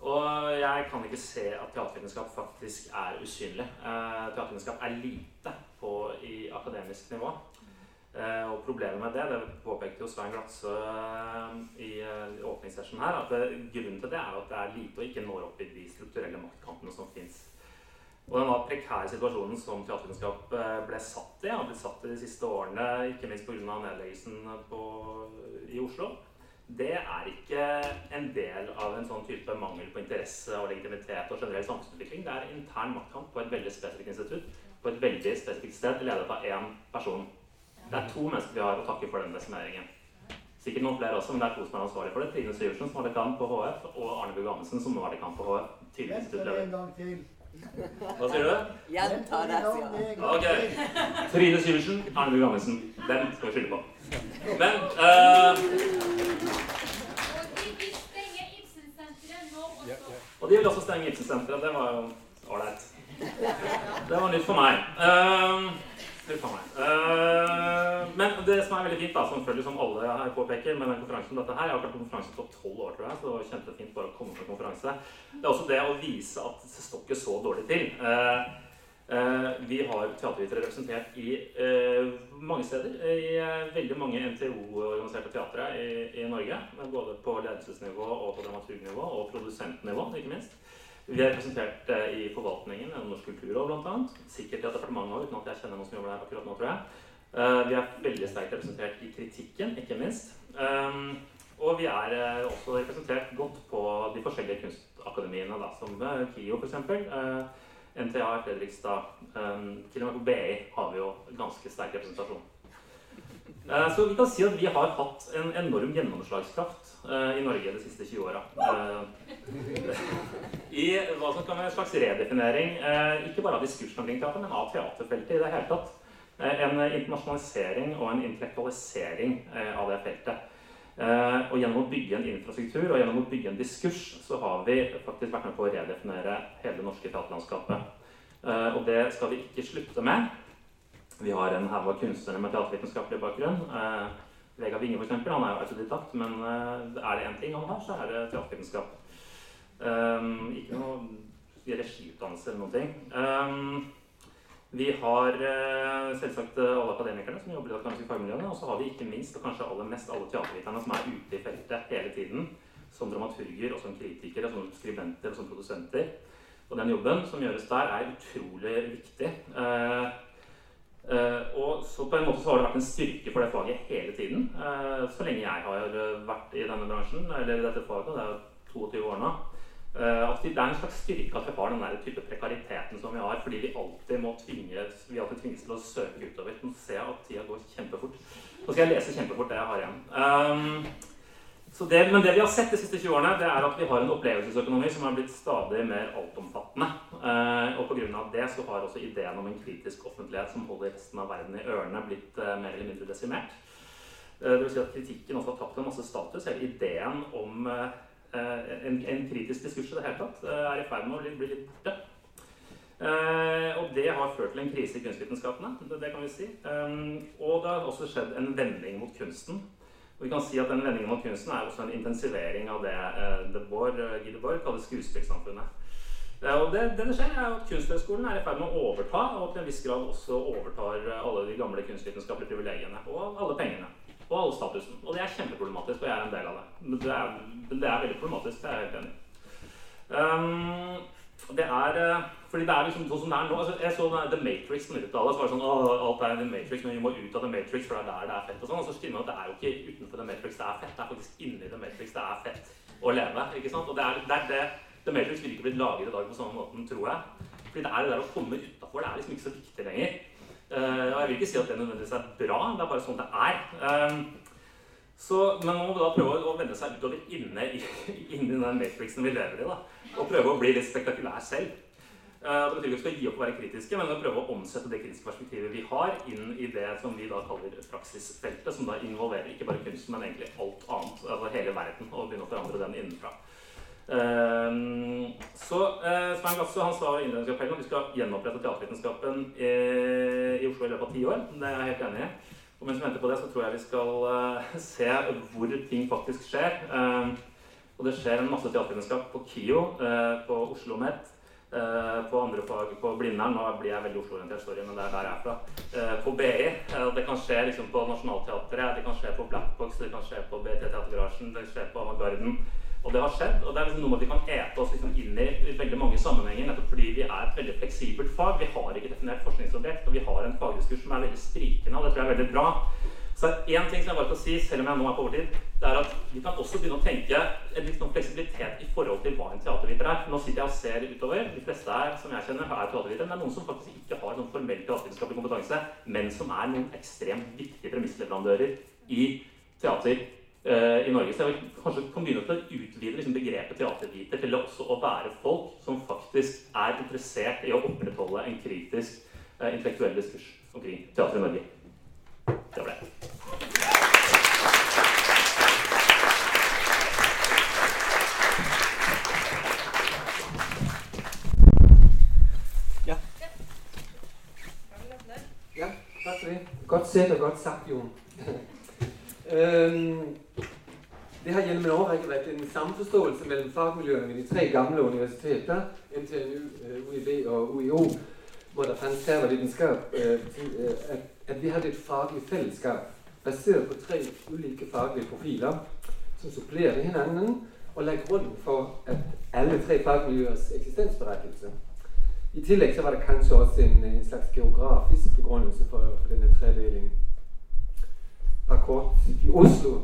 Og jeg kan ikke se at teatervitenskap faktisk er usynlig. Eh, teatervitenskap er lite på, i akademisk nivå. Eh, og problemet med det, det påpekte jo Svein Glatse i, i eh, åpningssesjonen her, at det, grunnen til det er at det er lite og ikke når opp i de strukturelle maktkampene som fins. Og den prekære situasjonen som teatervitenskap eh, ble satt i, har blitt satt i de siste årene, ikke minst pga. nedleggelsen på, i Oslo, det er ikke en del av en sånn type mangel på interesse og legitimitet og generell samfunnsutvikling. Det er intern maktkamp på et veldig spesifikt institutt på et veldig spesifikt sted, ledet av én person. Det er to mennesker vi har å takke for den desimeringen. Sikkert noen flere også, men det er to som er ansvarlig for det. Trine Syversen, som har dekan på HF, og Arne Bugh Amundsen, som nå er dekan på HF. Tidligere instituttleder. Hva sier du? Gjenta det, sier han. Ok. Trine Syversen, Arne Amundsen. Den skal vi skylde på. Men også. Og de vil også stenge Ibsensenteret. Det var jo ålreit. Det var nytt for meg. Uh, Eh, men det som er veldig fint, da, som selvfølgelig som alle her påpeker med den konferansen dette her, Jeg har vært på konferanse på tolv år, tror jeg, så det var kjempefint bare å komme på konferanse. Det er også det å vise at det står ikke så dårlig til. Uh, uh, vi har teatervitere representert i mange steder. I veldig mange NTO-organiserte teatre i, i Norge. Både på ledelsesnivå og på dramaturgnivå og produsentnivå, ikke minst. Vi er representert i forvaltningen gjennom Norsk kulturråd bl.a. Sikkert i et departement òg, uten at jeg kjenner noen som jobber der akkurat nå, tror jeg. Eh, vi er veldig sterkt representert i kritikken, ikke minst. Um, og vi er eh, også representert godt på de forskjellige kunstakademiene, da, som eh, KIO f.eks. NTA i Fredrikstad. Um, til og med på BI har vi jo ganske sterk representasjon. Så vi kan si at vi har hatt en enorm gjennomslagskraft i Norge de siste 20 åra. I hva som kan være en slags redefinering, eh, ikke bare av diskursen omkring teater, men av teaterfeltet i det hele tatt. Eh, En internasjonalisering og en intellektualisering eh, av det feltet. Eh, Og gjennom å bygge en infrastruktur og gjennom å bygge en diskurs, så har vi faktisk vært med på å redefinere hele det norske teaterlandskapet. Eh, Og det skal vi ikke slutte med. Vi har en haug av kunstnere med teatervitenskapelig bakgrunn. Vegard Winge, f.eks. Han er jo autodidakt, men eh, er det én ting han har, så er det teatervitenskap. Um, ikke noe regiutdannelse eller noen ting. Um, vi har eh, selvsagt eh, alle akademikerne som jobber i de akademiske fagmiljøene. Og så har vi ikke minst, og kanskje aller mest, alle teaterviterne som er ute i feltet hele tiden. Som dramaturger, og som kritikere, som skribenter og som produsenter. Og den jobben som gjøres der, er utrolig viktig. Eh, og så på en måte så har det vært en styrke for det faget hele tiden. eh, så lenge jeg har eh, vært i denne bransjen, eller i dette faget, det er jo 22 år nå. eh, at det er en slags styrke at vi har den der type prekariteten som vi har, fordi vi alltid må tvinges, vi alltid tvinges til å søke utover. Nå ser jeg at tida går kjempefort. Nå skal jeg lese kjempefort det jeg har igjen. Det, men det vi har sett de siste 20 årene, det er at vi har en opplevelsesøkonomi som er blitt stadig mer altomfattende. Eh, og pga. det så har også ideen om en kritisk offentlighet som holder resten av verden i ørene, blitt eh, mer eller mindre desimert. Eh, det vil si at kritikken også har tapt en masse status. Hele ideen om eh, en, en kritisk diskurs i det hele tatt er i ferd med å bli, bli litt borte. Og det har ført til en krise i kunstvitenskapene. Det, det kan vi si. Og det har også skjedd en vending mot kunsten. Og vi kan si at den vendingen mot kunsten er også en intensivering av det eh, De Boer, eh, Guy kaller skuespillsamfunnet. Eh, det, det det skjer, er at Kunsthøgskolen er i ferd med å overta, og til en viss grad også overtar eh, alle de gamle kunstvitenskapelige privilegiene. Og alle pengene. Og alle statusen. Og det er kjempeproblematisk, og jeg er en del av det. Men Det er, det er veldig problematisk, det er jeg helt enig i. Um, det er eh, fordi det er liksom sånn som det er nå. Altså, jeg så The Matrix på 90-tallet. Så var det sånn alt er The Matrix, men vi må ut av The Matrix, for det er der det er fett. Og sånn. Og så skjønner man at det er jo ikke utenfor The Matrix det er fett. Det er faktisk inni The Matrix det er fett å leve. ikke sant? Og det er, det er det The Matrix ville ikke blitt laget i dag på samme måten, tror jeg. Fordi det er det der å komme utafor. Det er liksom ikke så viktig lenger. Uh, og jeg vil ikke si at det nødvendigvis er bra, det er bare sånn det er. Um, så, men man må da prøve å vende seg utover inne i, inni den matrixen vi lever i. da, Og prøve å bli litt spektakulær selv. Eh, Det betyr ikke at vi skal gi opp å være kritiske, men å prøve å omsette det kritiske perspektivet vi har, inn i det som vi da kaller praksisfeltet, som da involverer ikke bare kunsten, men egentlig alt annet. Altså hele verden, og begynne å forandre den innenfra. Ehm, så uh, Svein Gasse han sa innledningsappellen at vi skal gjenopprette teatervitenskapen i, Oslo i løpet av ti år. Det er jeg helt enig i. Og mens vi venter på det, så tror jeg vi skal eh, se hvor ting faktisk skjer. Og det skjer en masse teatervitenskap på KIO, eh, på Oslo OsloMet, eh, på andre fag på Blindern. Nå blir jeg veldig Oslo-orientert, sorry, men det er der jeg er fra. Eh, på BI. Det kan skje liksom på Nationaltheatret, det kan skje på Blackbox, det kan skje på BT Teatergarasjen, det skjer på Avantgarden. Og det har skjedd, og det er liksom noe vi kan ete oss liksom inn i, i veldig mange sammenhenger, nettopp fordi vi er et veldig fleksibelt fag. Vi har ikke definert forskningsobjekt, og vi har en fagdiskurs som er veldig sprikende, og det tror jeg er veldig bra. Så én ting som jeg bare skal si, selv om jeg nå er på overtid, det er at vi kan også begynne å tenke en litt sånn fleksibilitet i forhold til hva en teaterviter er. Nå sitter jeg og ser utover. De fleste her som jeg kjenner, er teatervitere. Men det er noen som faktisk ikke har noen formell teatervitenskapelig kompetanse, men som er noen ekstremt viktige premissleverandører i teater uh, i Norge. Så jeg vil kanskje kan begynne til å utvide liksom, begrepet teaterviter til også å være folk som faktisk er interessert i å opprettholde en kritisk uh, intellektuell diskurs omkring teater i Norge. Det var det. Ja, takk for det. Godt sett og godt sagt, Jon. Øhm, det har gjennom en årrekke vært en samforståelse mellom fagmiljøene ved de tre gamle universiteter, NTNU, øh, UiB og UiO, hvor det fantes terrorvitenskap, øh, øh, at, at vi hadde et faglig fellesskap basert på tre ulike faglige profiler som supplerer hverandre og legger grunnen for at alle tre fagmiljøers eksistensberettigelse. I tillegg så var det kanskje også en, en slags geografisk begrunnelse for, for denne tredelingen. Akkord i Oslo,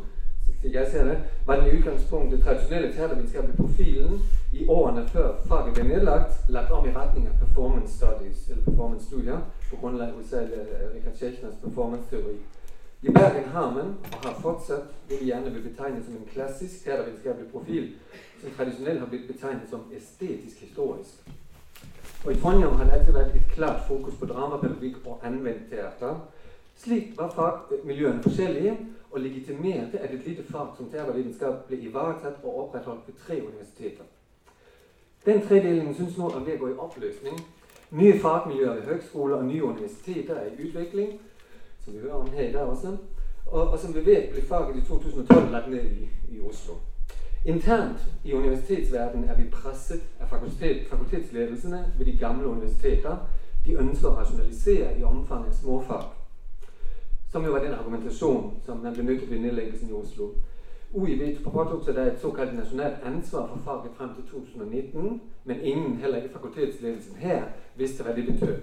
slik jeg ser det, var den i utgangspunktet tradisjonelle teatervitenskapelige profilen i årene før faget ble nedlagt, lagt om i retning av performance studies, eller performance studier, på grunnlag av Rikard Schechners performance-teori. I Bergen har man, og har fortsatt, det vi gjerne vil betegne som en klassisk teatervitenskapelig profil, som tradisjonelt har blitt betegnet som estetisk historisk. Og I Trondheim har det alltid vært et klart fokus på dramapedagogikk og anvendt teater. Slik var fagmiljøene forskjellige, og legitimerte at et lite fag som terrorvitenskap ble ivaretatt og opprettholdt ved tre universiteter. Den tredelingen syns nå er ved å gå i oppløsning. Nye fagmiljøer ved høgskoler og nye universiteter er i utvikling, som vi hører om her i dag også. Og, og som vi vet, ble faget i 2012 lagt ned i, i Oslo. Internt i universitetsverdenen er vi presset av fakultet, fakultetsledelsene ved de gamle universiteter. De ønsker å rasjonalisere i omfanget småfag. Som jo var den argumentasjonen som den ble nyttet ved nedleggelsen i Oslo. UiB påtok seg et såkalt nasjonalt ansvar for faget frem til 2019, men ingen, heller ikke fakultetsledelsen her, visste hva det betød.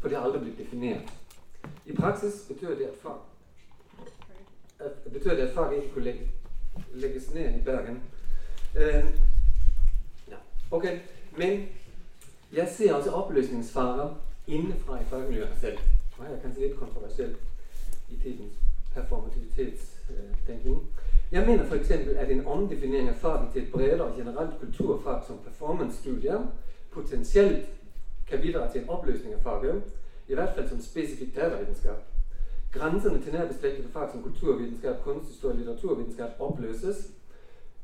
For det har aldri blitt definert. I praksis betød det at fag ikke kunne legge, legges ned i Bergen. Uh, ja, ok, Men jeg ser altså oppløsningsfarer innenfra i fagmiljøet selv. Og her er kanskje litt kontroversielt i tidens performativitetstenkning. Jeg mener f.eks. at en omdefinering av faget til et bredere generelt kulturfag som performance-studier potensielt kan bidra til en oppløsning av faget, i hvert fall som spesifikk teatervitenskap. Grensene til nærbeslektede fag som kulturvitenskap, kunsthistorie og litteraturvitenskap oppløses.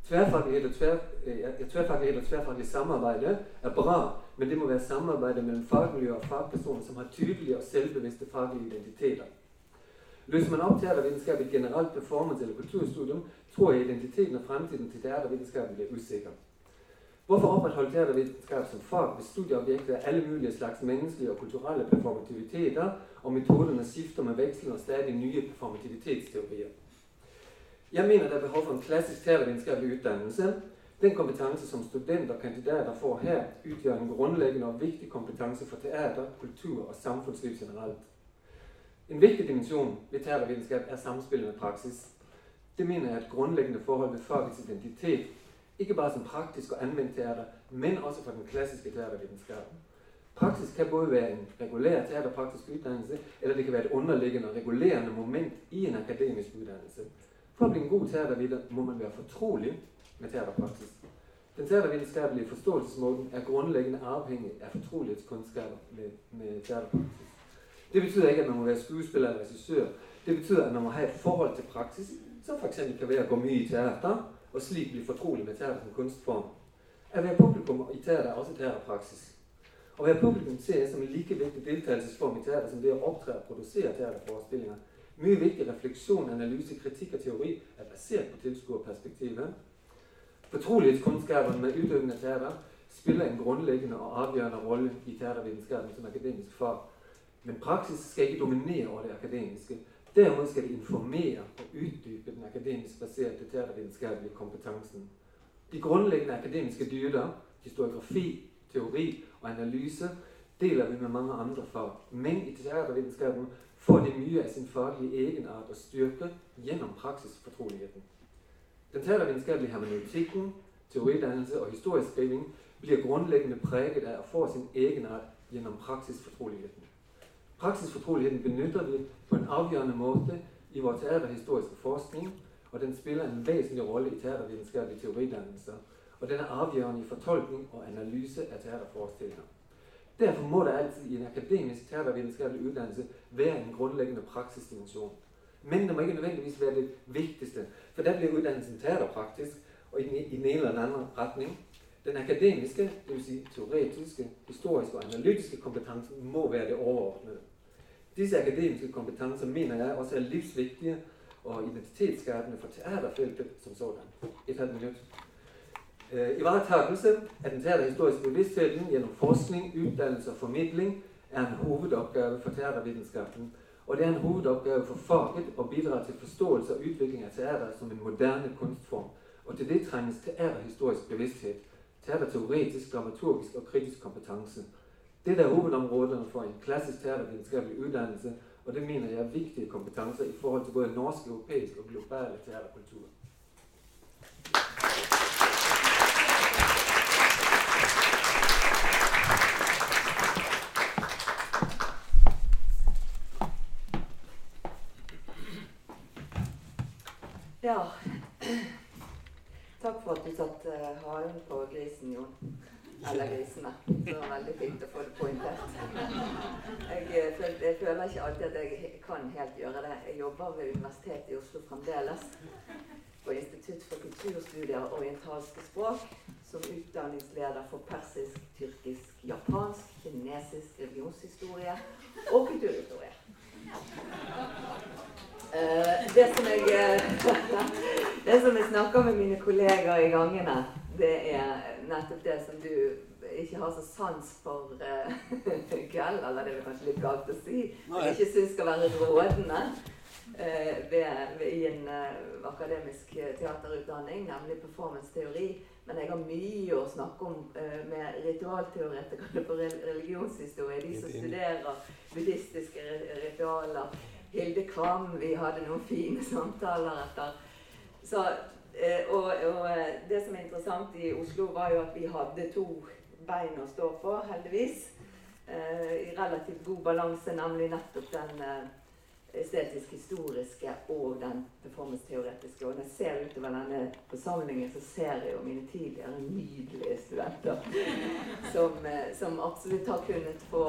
Tverrfaglighet og, tver, ja, tverrfaglighet og tverrfaglig samarbeid er bra, men det må være samarbeidet mellom fagmiljøer og fagpersoner som har tydelige og selvbevisste faglige identiteter. Løser man opp teatervitenskap i et generelt performance- eller kulturstudium, tror jeg identiteten og fremtiden til teatervitenskapen blir usikker. Hvorfor opprettholde teatervitenskap som fag hvis studieobjektet er alle mulige slags menneskelige og kulturelle performativiteter, og metodene skifter med vekslende og stadig nye performativitetsteorier? Jeg mener det er behov for en klassisk teatervitenskapelig utdannelse. Den kompetanse som studenter og kandidater får her, utgjør en grunnleggende og viktig kompetanse for teater, kultur og samfunnsliv generelt. En viktig dimensjon ved teatervitenskap er samspillet med praksis. Det mener jeg er et grunnleggende forhold ved fagets identitet, ikke bare som praktisk og anvendt teater, men også for den klassiske teatervitenskapen. Praksis kan både være en regulær teaterpraktisk utdannelse, eller det kan være et underliggende og regulerende moment i en akademisk utdannelse. For å bli en god teaterviter må man være fortrolig med teaterpraksis. Den teatervitenskapelige forståelsesmåten er grunnleggende avhengig av fortrolighetskunnskaper med, med teaterpraksis. Det betyder ikke at man må være skuespiller eller regissør. Det betyder, at man må ha et forhold til praksis, som f.eks. kan være å gå mye i teater, og slik bli fortrolig med teater som kunstform. At være publikum i teater er også teaterpraksis. Å være publikum ser jeg som en like viktig deltakelsesform i teater som det å opptre og produsere teaterforestillinger. Mye viktig refleksjon, analyse, kritikk og teori er basert på tilskuerperspektivet. Fortrolighetskunnskapene med utøvende teater spiller en grunnleggende og avgjørende rolle i teatervitenskapen som akademisk fag. Men praksis skal ikke dominere over det akademiske. Derimot skal det informere og utdype den akademisk baserte teatervitenskapelige kompetansen. De grunnleggende akademiske dyder, historiografi, teori og analyse, deler vi med mange andre fag. Men i teatervitenskapen får de mye av sin faglige egenart og styrke gjennom praksisfortroligheten. Den teatervitenskapelige hermeneutikken, teoridannelse og historieskriving blir grunnleggende preget av å få sin egenart gjennom praksisfortroligheten. Praksisfortroligheten benytter vi på en avgjørende måte i vår teaterhistoriske forskning, og den spiller en vesentlig rolle i teatervitenskapelig teoridannelse. og den er avgjørende i fortolkning og analyse av teaterforestillinger. Derfor må det alltid i en akademisk teatervitenskapelig utdannelse være en grunnleggende praksisdimensjon. Men det må ikke nødvendigvis være det viktigste, for der blir utdannelsen teaterpraktisk og i den ene eller den andre retning. Den akademiske, dvs. Si teoretiske, historiske og analytiske kompetansen må være det overordnede. Disse akademiske kompetanser mener jeg også er livsviktige og identitetsskapende for teaterfeltet som sådan. Et halvt minutt. Øh, ivaretakelse av den teaterhistoriske bevisstheten gjennom forskning, utdannelse og formidling er en hovedoppgave for teatervitenskapen. Og det er en hovedoppgave for faget å bidra til forståelse og utvikling av teater som en moderne kunstform. Og til det trenges teaterhistorisk bevissthet, teaterteoretisk, dramaturgisk og kritisk kompetanse. Dette er hovedområdene for en klassisk teatervitenskapelig utdannelse, og det mener jeg er viktige kompetanser i forhold til både norsk, europeisk og globale teaterkultur. Ja. Takk for at du satte uh, halen på grisen, Jon. Eller grisene. Så Det var veldig fint å få det poengtert. Jeg, eh, jeg, føler ikke alltid at jeg kan helt gjøre det. Jeg jobber ved Universitetet i Oslo fremdeles. På Institutt for kulturstudier og orientalske språk. Som utdanningsleder for persisk, tyrkisk, japansk, kinesisk religionshistorie og kulturhistorie. Uh, det, som jeg, det som jeg snakker med mine kolleger i gangene, det er nettopp det som du ikke har så sans for uh, kveld, eller det er kanskje litt galt å si, som ikke syns skal være rådende uh, ved, ved, i en akademisk teaterutdanning, nemlig performance-teori. Men jeg har mye å snakke om med ritualteoretikere på religionshistorie, de som studerer buddhistiske ritualer Hilde Kvam. Vi hadde noen fine samtaler etter. Så, eh, og, og, eh, det som er interessant i Oslo, var jo at vi hadde to bein å stå på, heldigvis. Eh, I relativt god balanse, nemlig nettopp den estetisk-historiske og den performance-teoretiske. Og når jeg ser utover denne forsamlingen, så ser jeg jo mine tidligere nydelige studenter som, eh, som absolutt har kunnet få,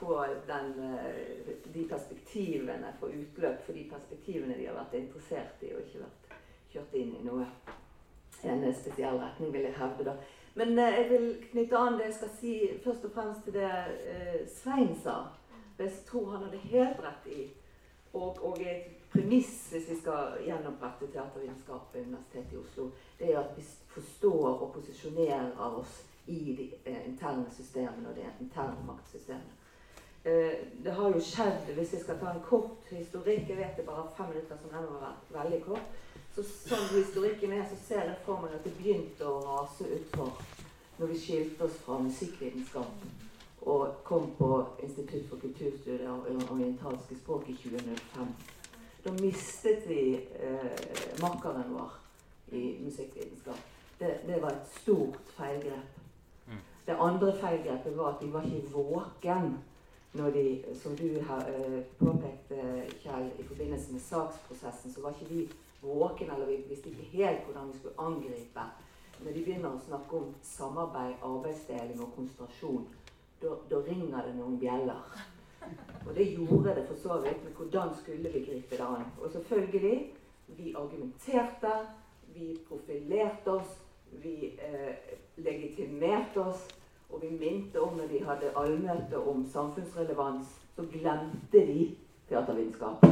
få den, eh, de perspektivene, få utløp for de perspektivene de har vært interessert i, og ikke vært kjørt inn i noe en spesiell retning, vil jeg hevde. da. Men eh, jeg vil knytte an det jeg skal si, først og fremst til det eh, Svein sa. Jeg tror han hadde helt rett i og, og, et premiss hvis vi skal gjenopprette teatervitenskap ved Universitetet i Oslo, det er at vi forstår og posisjonerer oss i de eh, interne systemene og det interne maktsystemet. Eh, det har jo skjedd, hvis jeg skal ta en kort historikk Jeg vet det bare fem minutter, som den har vært veldig kort. Så sånn historikken er, så ser jeg for meg at det begynte å rase utfor når vi skilte oss fra musikkvitenskapen og kom på Institutt for kulturstudier og orientalske språk i 2005. Da mistet vi eh, makkeren vår i musikkvitenskap. Det, det, var et stort feilgrep. Mm. Det andre feilgrepet var at de var ikke våken når de, som du har eh, påpekte, Kjell, i forbindelse med saksprosessen, så var ikke de våken, eller vi visste ikke helt hvordan vi skulle angripe. Når de begynner å snakke om samarbeid, arbeidsdeling og konsentrasjon, da, ringer det noen bjeller. Og det gjorde det for så vidt. Men hvordan skulle vi gripe det an? Og selvfølgelig, vi argumenterte, vi profilerte oss, vi eh, legitimerte oss. Og vi minte om når de hadde allmøte om samfunnsrelevans, så glemte de teatervitenskap.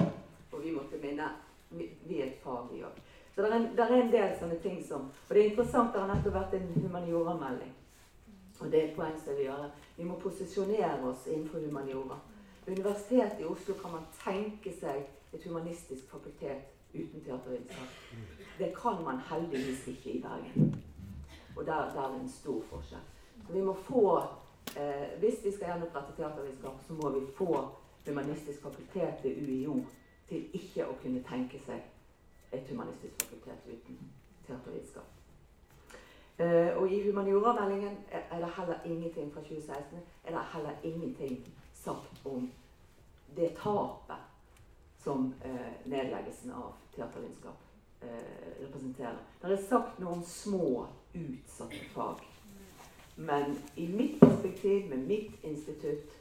Og vi måtte minne Vi, vi er et fag, i òg. Så det er, en, er, en, del sånne ting som Og det er interessant, det har nettopp vært en humanioramelding. Og det er et poeng som jeg vil gjøre. Vi må posisjonere oss innenfor humaniora. Ved Universitetet i Oslo kan man tenke seg et humanistisk fakultet uten teatervitenskap. Det kan man heldigvis ikke i Bergen. Og der, der er det en stor forskjell. Så vi må få, eh, Hvis vi skal gjenopprette teatervitenskap, så må vi få humanistisk fakultet ved UiO til ikke å kunne tenke seg et humanistisk fakultet uten teatervitenskap. Uh, og i humaniorameldingen er det heller ingenting fra 2016 er det heller ingenting sagt om det tapet som uh, nedleggelsen av teatervitenskap uh, representerer. Det er sagt noen små utsatte fag. Men i mitt perspektiv, med mitt institutt,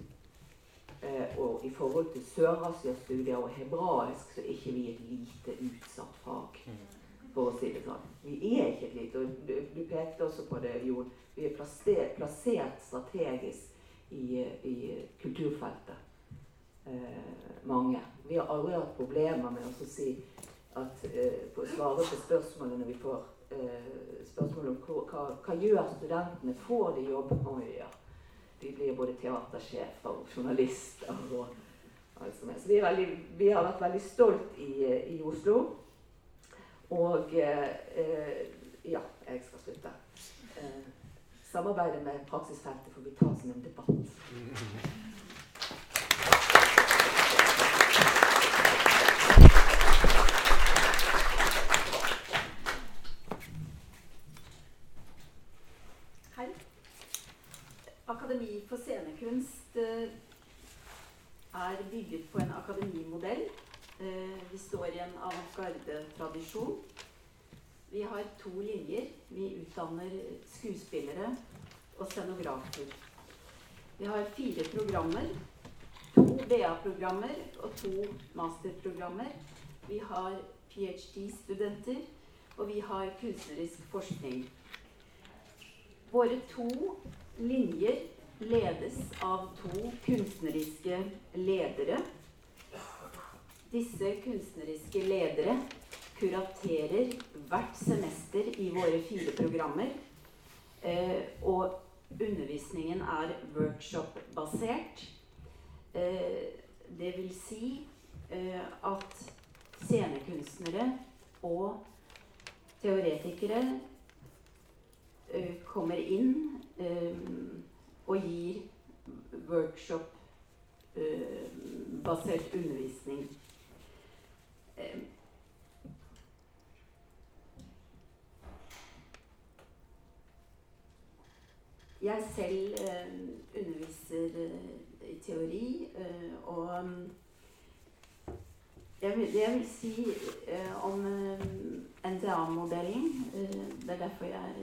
og i forhold til Sør-Asia-studier og hebraisk, så er ikke vi et lite utsatt fag. For å si det sånn. Vi er ikke et lite. Og du, pekte også på det, Jon. Vi er plassert, plassert strategisk i, i kulturfeltet. Eh, mange. Vi har aldri hatt problemer med å si at eh, på svare på spørsmålene vi får eh, spørsmål om hva, hva, gjør studentene? Får de jobb? vi ja. De blir både teatersjefer og journalister og alt som er. Så vi, veldig, vi har vært veldig stolt i, i Oslo. Og eh, ja, jeg skal slutte. Eh, samarbeidet med praksisfeltet får vi ta som en debatt. Hei. Akademi scenekunst eh, er bygget på en akademimodell. Eh, Vi står i en avantgarde-tradisjon. Vi har to linjer. Vi utdanner skuespillere og scenografer. Vi har fire programmer. To BA-programmer og to masterprogrammer. Vi har ph.d.-studenter, og vi har kunstnerisk forskning. Våre to linjer ledes av to kunstneriske ledere. Disse kunstneriske ledere kuraterer hvert semester i våre fire programmer. Eh, og undervisningen er workshop-basert. Eh, det vil si eh, at scenekunstnere og teoretikere kommer inn og gir workshop-basert undervisning. Eh, Jeg selv eh, underviser eh, i teori, og mm, det jeg vil si om NTA-modellen, det er derfor jeg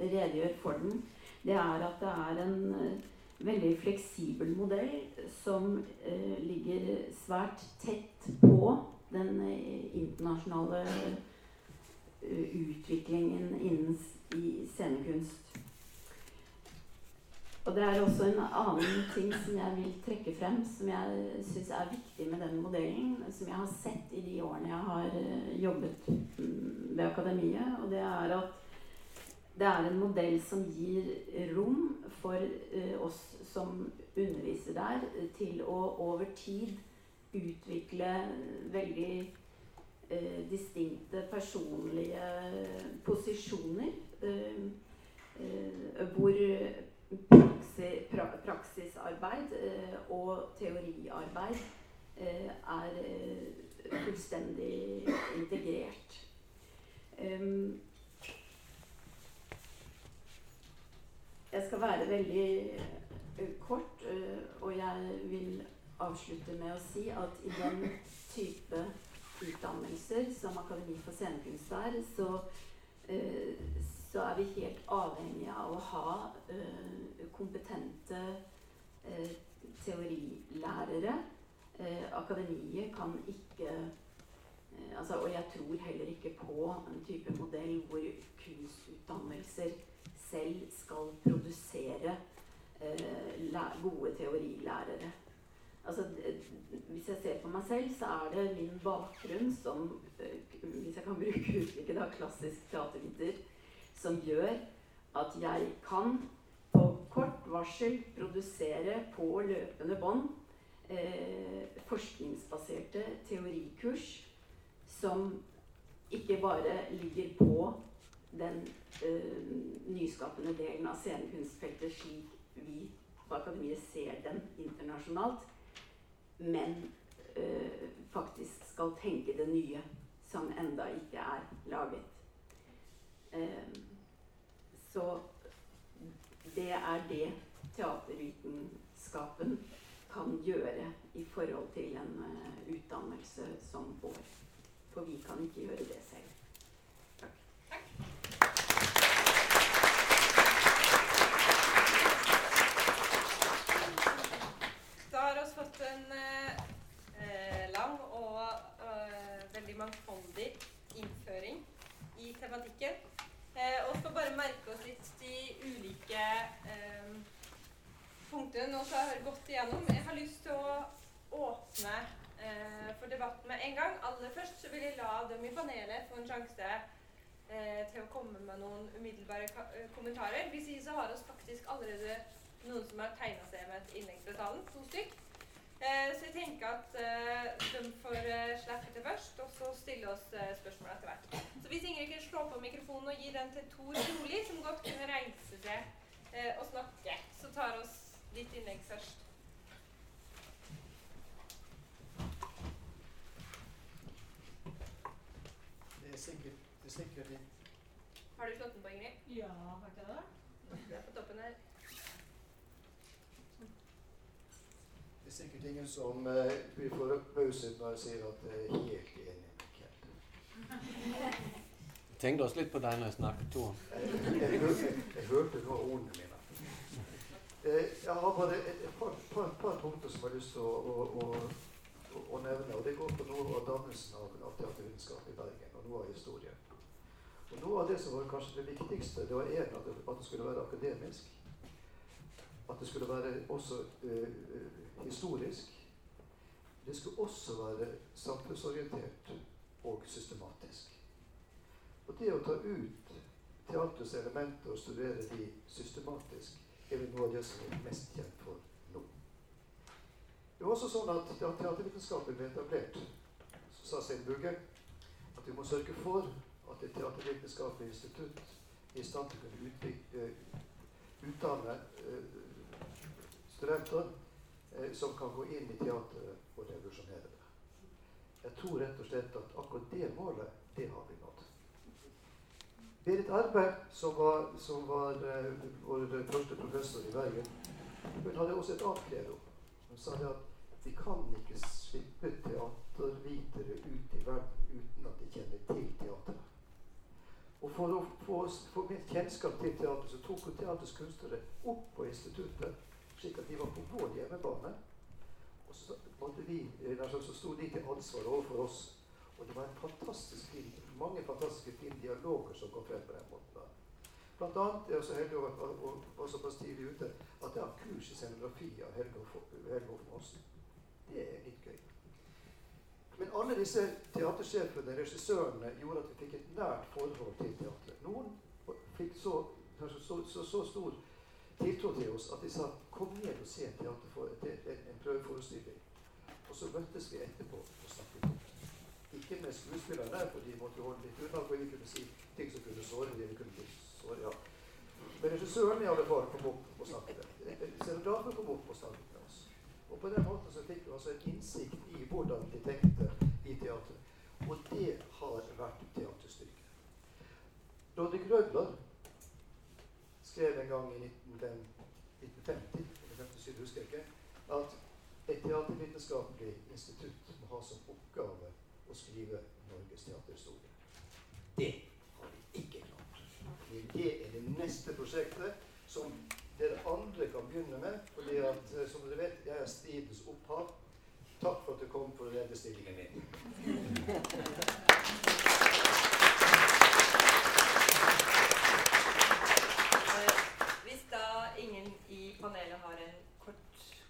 redegjør for den, det er at det er en eh, veldig fleksibel modell som eh, ligger svært tett på den eh, internasjonale utviklingen innen scenekunst. Og det er også en annen ting som jeg vil trekke frem, som jeg syns er viktig med den modellen, som jeg har sett i de årene jeg har jobbet mm, ved akademiet. Og det er at det er en modell som gir rom for eh, oss som underviser der, eh, til å over tid utvikle veldig eh, distinkte personlige posisjoner. Eh, eh, hvor praksi, pra, praksisarbeid eh, og teoriarbeid er fullstendig integrert. Em, jeg skal være veldig eh, kort, eh, og jeg vil avslutte med å si at i den type utdannelser som Akademi for scenekunst er, så eh, så er vi helt avhengige av å ha kompetente teorilærere. Akademiet kan ikke altså, Og jeg tror heller ikke på en type modell hvor kunstutdannelser selv skal produsere eh, gode teorilærere. Altså, hvis jeg ser på meg selv, så er det min bakgrunn som, eh, hvis jeg kan bruke uttrykket, da, klassisk teaterviter, som gjør at jeg kan på kort varsel produsere på løpende bånd eh, forskningsbaserte teorikurs som ikke bare ligger på den nyskapende delen av scenekunstfeltet slik vi på Akademiet ser den internasjonalt, men eh, faktisk skal tenke det nye som enda ikke er laget. Eh, så det er det teatervitenskapen kan gjøre i forhold til en uh, utdannelse som vår. For vi kan ikke gjøre det selv. Takk. begynne nå så har jeg gått igjennom. Jeg har lyst til å åpne eh, for debatten med en gang. Aller først så vil jeg la dem i panelet få en sjanse eh, til å komme med noen umiddelbare ka- eh, kommentarer. Hvis ikke så har oss faktisk allerede noen som har tegna seg med et innlegg fra salen. To stykk. Eh, så jeg tenker at eh, de får eh, slippe til først, og så stille oss eh, spørsmål etter hvert. Så hvis Ingrid kan slå på mikrofonen og gi den til Tor Nordli, som godt kunne reise seg eh, og snakke, så tar oss ditt innlegg først. Det er sikkert, det er sikkert det. Har du slått den? Ja, har ikke det? Det er på toppen her. Det er sikkert ingen som eh, blir forbauset når jeg sier at jeg er helt enig med Kent. Tenkte oss litt på deg når jeg snakket, to. Jeg, jeg, hørte, jeg hørte nå ordene mine. Eh, jeg har bare et, et par, par, par punkter som jeg har lyst til å, å, å, å, å nevne. og Det går på noe av dannelsen av, av teatervitenskap i Bergen, og noe av historien. Og Noe av det som var kanskje det viktigste, det var en at det, at det skulle være akademisk. At det skulle være også eh, historisk. Det skulle også være samfunnsorientert og systematisk. Og det å ta ut teatrets elementer og studere de systematisk, er vel noe av det som er mest kjent for nå. Det var også sånn at da teatervitenskapen ble etablert, så sa Svein Bugge at vi må sørge for at et teatervitenskapelig institutt er i stand til å kunne utvikle, utdanne eh, studenter eh, som kan gå inn i teateret og revolusjonere det. Jeg tror rett og slett at akkurat det målet, det har vi nådd. Berit Arberg, som var, som var eh, vår første professor i Bergen, hun hadde også et annet credo. Hun sa det at vi kan ikke slippe teatervitere ut i verden uten at de kjenner til teateret. Og for å få, få mer kjennskap til teater, så tok hun teaterets kunstnere opp på instituttet, slik at de var på vår hjemmebane. Og så, hadde vi, eh, så sto de til ansvar overfor oss. Og det var en fantastisk fin, mange fantastiske fine dialoger som kom frem på den måten. Blant annet er jeg så heldig å være- såpass tidlig ute at jeg har kurs i scenografi av Helge Hoff- Helge Det er litt gøy. Men alle disse teatersjefene, regissørene, gjorde at vi fikk et nært forhold til teatret. Noen fikk så, så, så, så stor tiltro til oss at de sa 'kom ned og se en, teaterfor, en, en, prøveforestilling'. Og så møttes vi etterpå og snakket om det. Ikke med skuespillerne, for de måtte holde litt unna, for vi kunne si ting som kunne såre dem. Vi kunne såre, ja. Men regissøren i alle fall kom opp og snakket. Scenografen kom opp og snakket. Og på den måten så fikk vi altså en innsikt i hvordan de tenkte i teatret. Og det har vært teaterstykket. Rodrik Rødler skrev en gang i 1950, 1957, husker jeg ikke, at et teatervitenskapelig institutt må ha som oppgave å skrive Norges teaterhistorie. Det har vi ikke klart. Det er det neste prosjektet som dere andre kan begynne med. fordi at, eh, som dere vet, jeg er stridens opphav. Takk for at du kom for å redde stillingen min. Eh, Hvis da ingen i panelet har en kort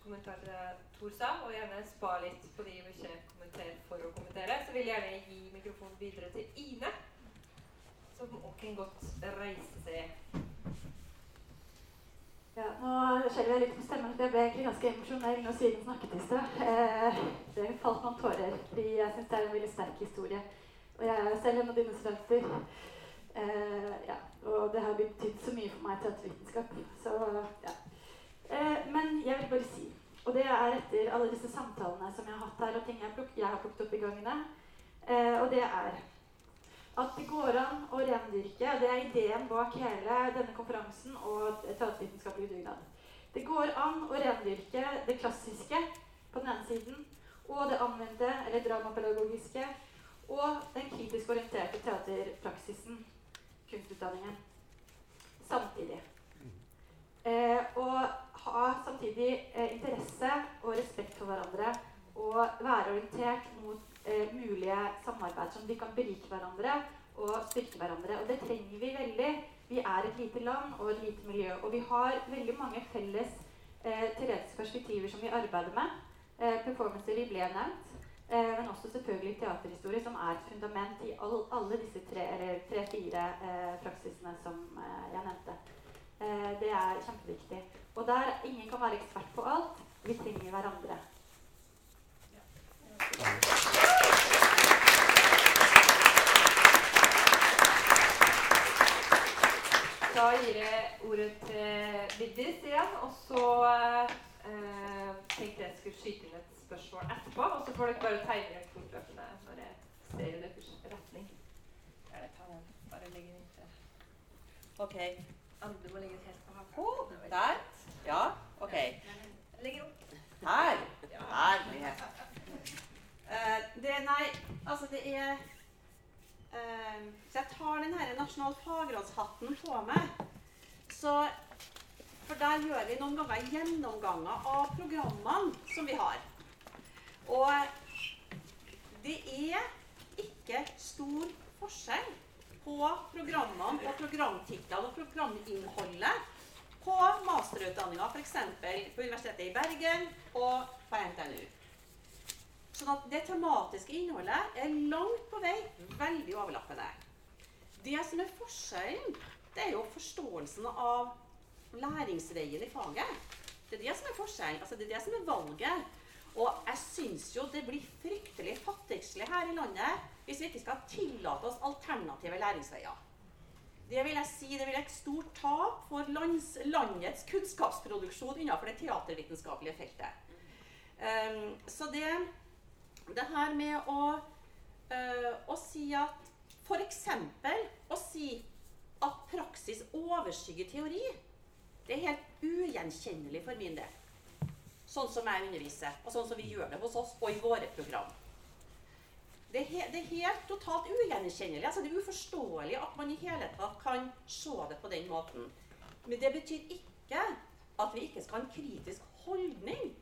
kommentar til det Tor sa, og gjerne spar litt på de vi ikke kommenterer for å kommentere, så vil jeg gjerne gi mikrofonen videre til Ine, som også kan godt reise seg. Ja, nå skjelver jeg litt med stemmen, jeg ble egentlig ganske emosjonell når Simen snakket i sted. Eh, det falt noen tårer, fordi jeg syns det er en veldig sterk historie. Og jeg er selv en av dine studenter. Eh, ja, og det har betydd så mye for meg teatervitenskap. Så ja. Eh, men jeg vil bare si, og det er etter alle disse samtalene som jeg har hatt her, og ting jeg, jeg har plukket opp i gangene, eh, og det er at det går an å rendyrke, det er ideen bak hele denne konferansen og teatervitenskapelig dugnad. Det går an å rendyrke det klassiske på den ene siden, og det anvendte, eller dramapedagogiske, og den kritisk orienterte teaterpraksisen, kunstutdanningen, samtidig. Eh, og ha samtidig eh, interesse og respekt for hverandre, og være orientert mot eh, mulige samarbeid som de kan berike hverandre og styrke hverandre. Og det trenger vi veldig. Vi er et lite land og et lite miljø, og vi har veldig mange felles eh, teoretiske perspektiver som vi arbeider med. Eh, performancer ble nevnt. Eh, men også selvfølgelig teaterhistorie, som er et fundament i all, alle disse tre-fire tre-fire eh, praksisene som eh, jeg nevnte. Eh, det er kjempeviktig. Og der ingen kan være ekspert på alt. Vi trenger hverandre. Da gir jeg ordet til Vigdis igjen, og så eh, tenkte jeg skulle skyte inn et spørsmål etterpå. Og så får dere bare tegne dere fortløpende når jeg ser i deres retning. Ja, Jeg tar den. Bare legge den inntil. OK. Andre må legge den helt på. Oh, der. Ja, OK. Legger opp. Her. Herlighet. Uh, det Nei, altså det er Så jeg tar den nasjonale nasjonal fagrådshatten på meg. Så For der gjør vi noen ganger gjennomganger av programmene som vi har. Og det er ikke stor forskjell på programmene og programtitlene og programinnholdet på masterutdanninga f.eks. på Universitetet i Bergen og på NTNU. Sånn at det tematiske innholdet er langt på vei veldig overlappende. Det som er forskjellen, det er jo forståelsen av læringsveien i faget. Det er det som er forskjellen. Altså det er det som er valget. Og jeg syns jo det blir fryktelig fattigslig her i landet hvis vi ikke skal tillate oss alternative læringsveier. Det vil jeg si, det vil et stort tap for lands, landets kunnskapsproduksjon innenfor det teatervitenskapelige feltet. Um, så det, det her med å, øh, å si at F.eks. å si at praksis overskygger teori, det er helt ugjenkjennelig for min del. Sånn som jeg underviser, og sånn som vi gjør det hos oss og i våre program. Det er, he, det er helt totalt ugjenkjennelig. Altså, det er uforståelig at man i hele tatt kan se det på den måten. Men det betyr ikke at vi ikke skal ha en kritisk holdning.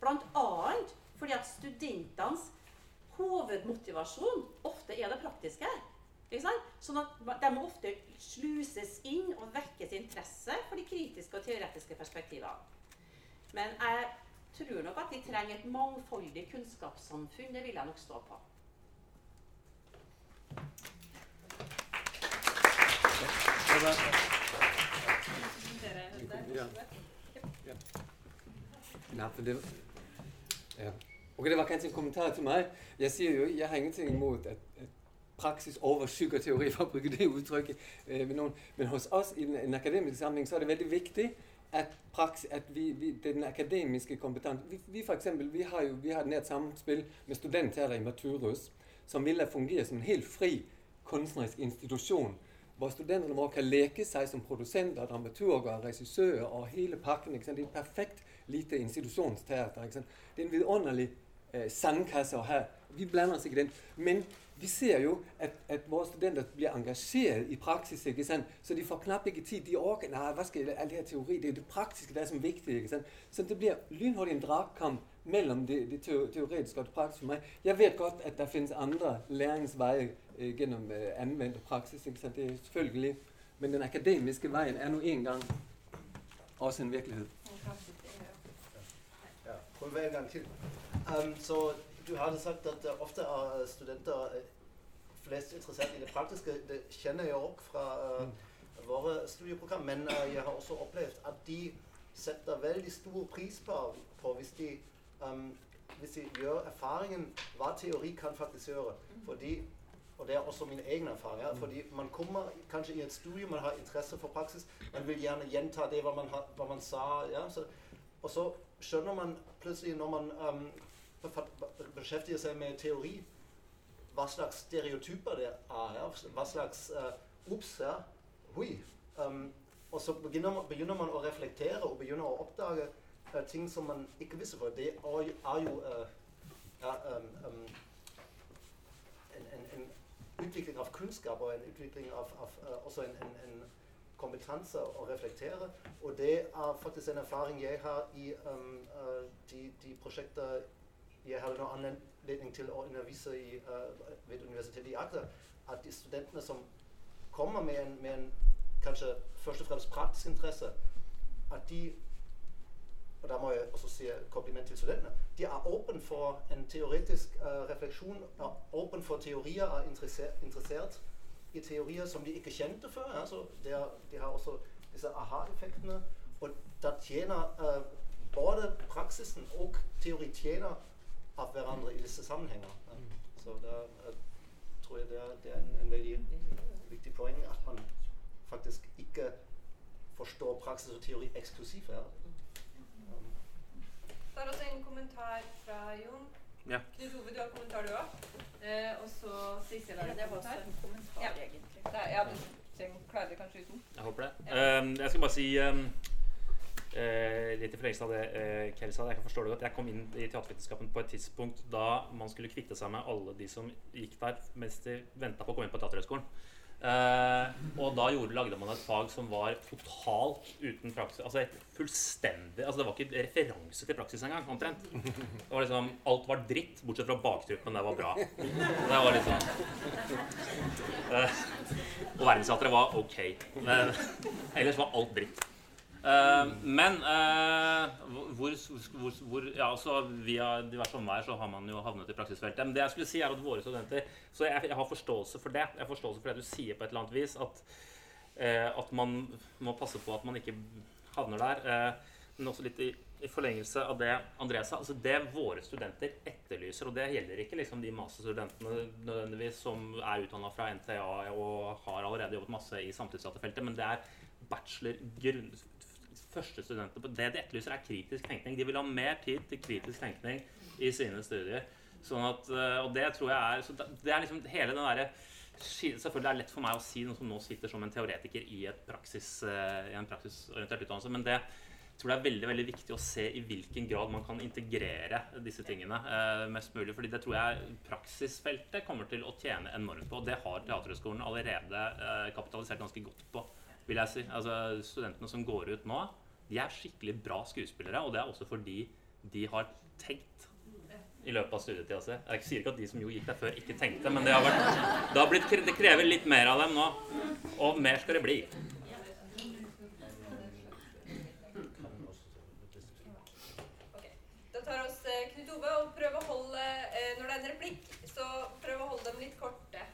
Blant annet fordi at studentenes hovedmotivasjon ofte er det praktiske. ikke Sånn at De må ofte sluses inn og vekkes interesse for de kritiske og teoretiske perspektivene. Men jeg tror nok at vi trenger et mangfoldig kunnskapssamfunn. Det vil jeg nok stå på. Ja. Ja. Ja. Okay, det var kanskje en kommentar til meg. Jeg sier jo, jeg har ingenting imot at, at praksis overskygger teori, for å bruke det uttrykket. Øh, men, men hos oss i den, akademiske sammenheng så er det veldig viktig at, praksis, at vi, vi, den akademiske kompetansen Vi, vi, for eksempel, vi har jo vi har et nært samspill med studenter i Maturus, som ville fungere som en helt fri kunstnerisk institusjon. Hvor studentene våre kan leke seg som produsenter, dramaturger, regissører og hele pakken. Det er et perfekt lite institusjonsteater. Det er en vidunderlig eh, sandkasser her. Vi blander oss ikke i den. Men vi ser jo at, at våre studenter blir engasjert i praksis. ikke sant? Så de får knapt ikke tid. De orker nei, hva skal all det her teori? Det er det praktiske det er som viktig. ikke sant? Så det blir lynhurtig en dragkamp mellom det, det teoretiske og det praktiske for meg. Jeg vet godt at det finnes andre læringsveier eh, gjennom eh, anvendt praksis. ikke sant? Det er selvfølgelig. Men den akademiske veien er nå en gang også en virkelighet. Ja, prøv en gang til. Um, så du hadde sagt at uh, ofte er studenter uh, flest interessert i det praktiske. Det kjenner jeg òg fra uh, våre studieprogram. Men jeg har også opplevd at de setter veldig stor pris på, på hvis, de, um, hvis de gjør erfaringen hva teori kan faktisk gjøre. Fordi, og det er også min egen erfaring. Ja, fordi man kommer kanskje i et studium, man har interesse for praksis, man vil gjerne gjenta det hva man, ha, hva man sa. Ja, så, og så skjønner man plutselig når man um, beskjeftiger seg med teori, hva slags stereotyper det er. Ja? Hva slags uh, Ops, ja. Hui. Um, og så begynner man, begynner man, å reflektere og begynner å oppdage uh, ting som man ikke visste før. Det er, er jo uh, ja, um, um, en, en, en, utvikling av kunnskap og en utvikling av, av også en, en, kompetanse å reflektere. Og det er faktisk en erfaring jeg har i um, de, de prosjekter jeg hadde nå anledning til å undervise i, uh, ved Universitetet i Agder, at de studentene som kommer med en, med en kanskje først og fremst praktisk interesse, at de og da må jeg også si kompliment til studentene, de er åpne for en teoretisk uh, refleksjon, åpne for teorier, er interessert, interessert i teorier som de ikke kjente før. Altså, de, er, de har også disse aha-effektene. Og da tjener uh, både praksisen og teori tjener av hverandre i disse sammenhenger. Ja. Så da uh, tror jeg det er, det er en, en, veldig viktig poeng at man faktisk ikke forstår praksis og teori eksklusivt. Ja. Um. Det er også en kommentar fra Jon. Ja. Knut Ove, du har kommentar du òg. Eh, og så Sissel har Ja, en det kommentar. kommentar, ja. egentlig. Er- ja, du trenger- klarer det kanskje uten? Jeg håper det. Um, jeg skal bare si um, eh, litt i forlengelse av det uh, Kjell sa. Jeg kan forstå det godt. Jeg kom inn i teatervitenskapen på et tidspunkt da man skulle kvitte seg med alle de som gikk der mens de venta på å komme inn på Teaterhøgskolen. Eh, og da gjorde, lagde man et fag som var totalt uten praksis. Altså et fullstendig Altså Det var ikke referanse til praksis engang, omtrent. Det var liksom, Alt var dritt, bortsett fra bakgruppen. Det var bra. Det var liksom eh, Og verdensteatret var ok. Men ellers var alt dritt. Eh, men uh, hvor, hvor, hvor Ja, altså via diverse omveier så har man jo havnet i praksisfeltet. Men det jeg skulle si, er at våre studenter Så jeg, jeg har forståelse for det. Jeg har forståelse for det du sier på et eller annet vis. At, uh, at man må passe på at man ikke havner der. Men også litt i, i forlengelse av det André sa. Altså det våre studenter etterlyser, og det gjelder ikke liksom de masterstudentene nødvendigvis som er utdanna fra NTA og har allerede jobbet masse i samtidsdatafeltet, men det er bachelor grunn, første studenter på Det de etterlyser, er kritisk tenkning. De vil ha mer tid til kritisk tenkning i sine studier. Sånn at, øh, og det tror jeg er det- er liksom hele den derre Selvfølgelig det lett for meg å si noe som nå sitter som en teoretiker i, praksis, øh, i en praksisorientert utdannelse, men det jeg tror det er veldig veldig viktig å se i hvilken grad man kan integrere disse tingene eh, mest mulig. fordi det tror jeg praksisfeltet kommer til å tjene enormt på. Og det har Teaterhøgskolen allerede eh, kapitalisert ganske godt på. Vil jeg si. Altså Studentene som går ut nå, de er skikkelig bra skuespillere. Og det er også fordi de har tenkt i løpet av studietida si. Jeg sier ikke at de som jo gikk der før, ikke tenkte, men det, har vært, det, har blitt, det krever litt mer av dem nå. Og mer skal det bli. Da tar oss eh, Knut Ove og prøv å holde eh, Når det er en replikk, så prøv å holde dem litt korte.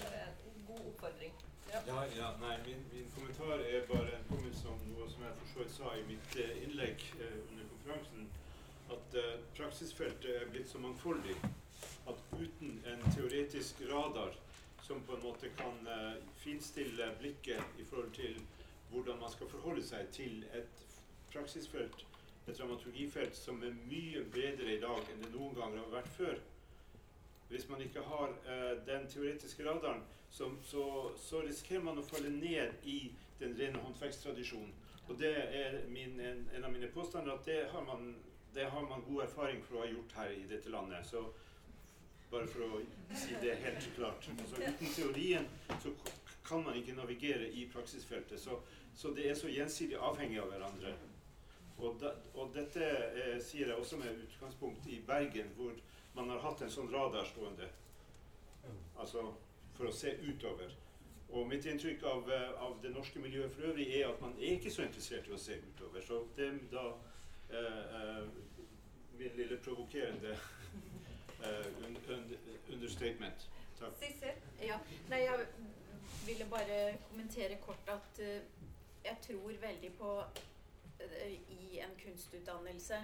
Det er en god oppfordring. Ja. Ja, nei, min, min kommentar er bare en påminnelse om noe som jeg for så vidt sa i mitt eh, innlegg eh, under konferansen. At eh, praksisfeltet er blitt så mangfoldig at uten en teoretisk radar som på en måte kan eh, finstille blikket i forhold til hvordan man skal forholde seg til et praksisfelt, et dramaturgifelt som er mye bedre i dag enn det noen ganger har vært før. Hvis man ikke har eh, den teoretiske radaren, så, så, så risikerer man å falle ned i den rene håndverkstradisjonen. Og det er min, en, en av mine påstander at det har, man, det har man god erfaring for å ha gjort her i dette landet. Så bare for å si det helt klart. Altså, uten teorien så kan man ikke navigere i praksisfeltet. Så, så det er så gjensidig avhengig av hverandre. Og, da, og dette eh, sier jeg også med utgangspunkt i Bergen, hvor man har hatt en sånn radar stående. Altså for å se utover. Og mitt inntrykk av, eh, av det norske miljøet for øvrig er at man er ikke så interessert i å se utover. Så det er da eh, eh, min lille provokerende eh, un, un, understatement. Takk. Sissel? Ja, nei, jeg ville bare kommentere kort at uh, jeg tror veldig på uh, i en kunstutdannelse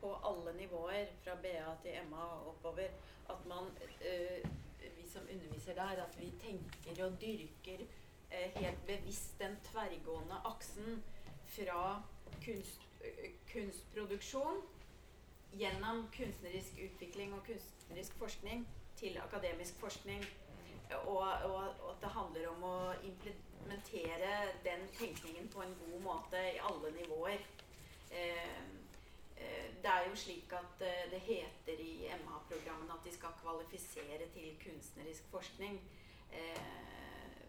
på alle nivåer, fra BA til MA og oppover, at man, eh, vi som underviser der, at vi tenker og dyrker eh, helt bevisst den tverrgående aksen fra kunst, eh, kunstproduksjon gjennom kunstnerisk utvikling og kunstnerisk forskning til akademisk forskning. Og, og, og at det handler om å implementere den tenkningen på en god måte i alle nivåer. Eh, det er jo slik at eh, det heter i MA-programmene at de skal kvalifisere til kunstnerisk forskning. Eh,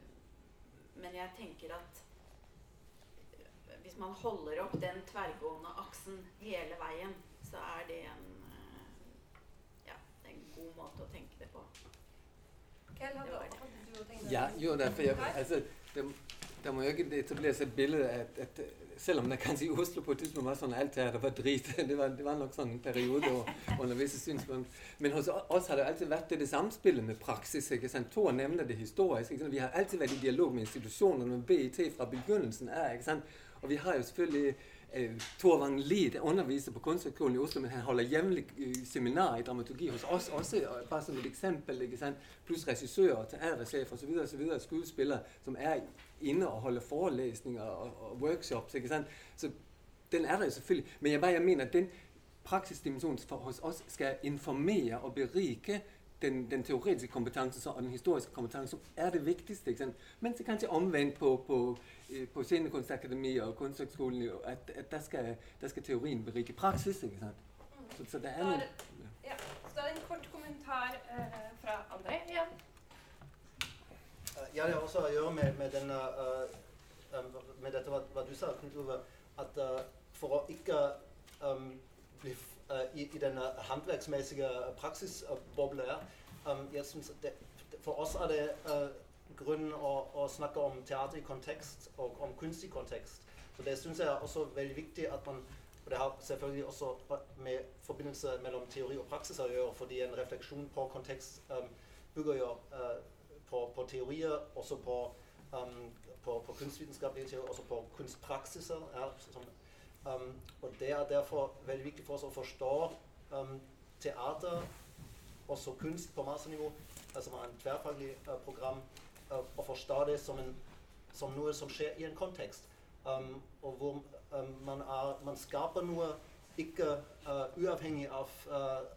men jeg tenker at hvis man holder opp den tverrgående aksen hele veien, så er det en, eh, ja, det er en god måte å tenke det på. Kjell, hadde, hadde du tenkt Ja, jo, derfor jeg, altså, det, det må jo ikke etableres et bilde at selv om det kanskje i Oslo på et tidspunkt var sånn alt her, det var drit. Det var, det var nok sånn en periode og, under visse synspunkt. Men hos oss har det alltid vært det, det samspillet med praksis. ikke sant? Tor nevner det historisk. ikke sant? Vi har alltid vært i dialog med institusjonene, med BIT fra begynnelsen av. ikke sant? Og vi har jo selvfølgelig Tor Wang Lie underviser på Kunsthøgskolen i Oslo, men han holder jevnlig eh, seminar i dramaturgi hos oss også, bare som et eksempel. ikke sant? Pluss regissører, teatersjefer osv. Skuespillere som er inne og holder forelesninger og, og workshops. ikke sant? Så den er der jo selvfølgelig. Men jeg bare mener at den praksisdimensjonen hos oss skal informere og berike den, den, teoretiske kompetansen og den historiske kompetansen, som er det viktigste. Ikke sant? Mens det kanskje omvendt på, på, eh, på Scenekunstakademi og Kunsthøgskolen at, at der, skal, der, skal, teorien berike praksis. ikke sant? Så, så det er noe, ja. Så en kort kommentar uh, fra André igjen. Ja, det har også å gjøre med, med, denne, uh, med dette hva, hva, du sa, Knut Ove. At uh, for å ikke um, bli uh, i, denne håndverksmessige praksisbobla um, jeg synes For oss er det grunn å, å, snakke om teater i kontekst og om kunst i kontekst. Så det syns jeg er også veldig viktig at man og Det har selvfølgelig også med forbindelse mellom teori og praksis å gjøre, fordi en refleksjon på kontekst um, bygger jo uh, på, på teorier, også på, um, på, på kunstvitenskapelige teorier, også på kunstpraksiser. Ja, som, um, og Det er derfor veldig viktig for oss å forstå um, teater, også kunst på masternivå, altså en tverrfaglig uh, program, uh, og forstå det som, en, som, noe som skjer i en kontekst. Um, og hvor um, man, er, man, skaper noe ikke uh, uavhengig av,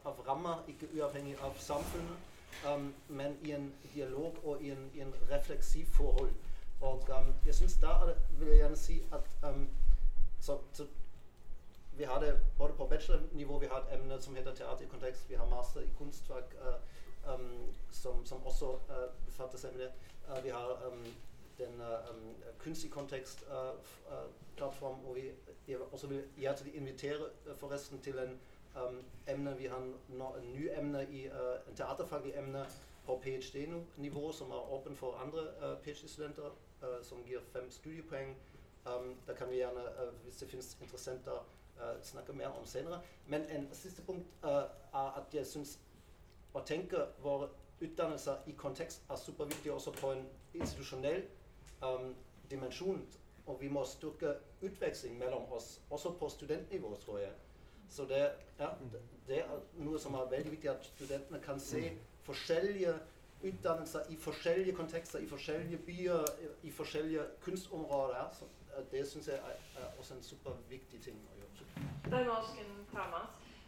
av rammer, ikke uavhengig av samfunnet men i en dialog og i en, i en refleksiv forhold. Og jeg syns da vil jeg gjerne si at så, så vi har det både på bachelornivå, vi har et emne som heter teater i kontekst, vi master i kunstfag uh, um, som, som, også uh, befatter seg med det. Uh, vi har um, den um, kunst i kontekst-plattform, hvor vi også vil hjertelig invitere forresten til en emne. Vi har nå en ny emne i en teaterfaglig emne på ph.d.-nivå som er åpen for andre ph.d.-studenter, som gir fem studiepoeng. Um, da kan vi gjerne, hvis det finnes interessenter, snakke mer om senere. Men en siste punkt er at jeg syns å tenke våre utdannelser i kontekst er superviktig også på en institusjonell um, dimensjon. Og vi må styrke utveksling mellom oss, også på studentnivå, tror jeg. Så det, ja, det, er noe som er veldig viktig, at studentene kan se forskjellige utdannelser i forskjellige kontekster, i forskjellige byer, i forskjellige kunstområder. Så det syns jeg er, er, også en superviktig ting å gjøre.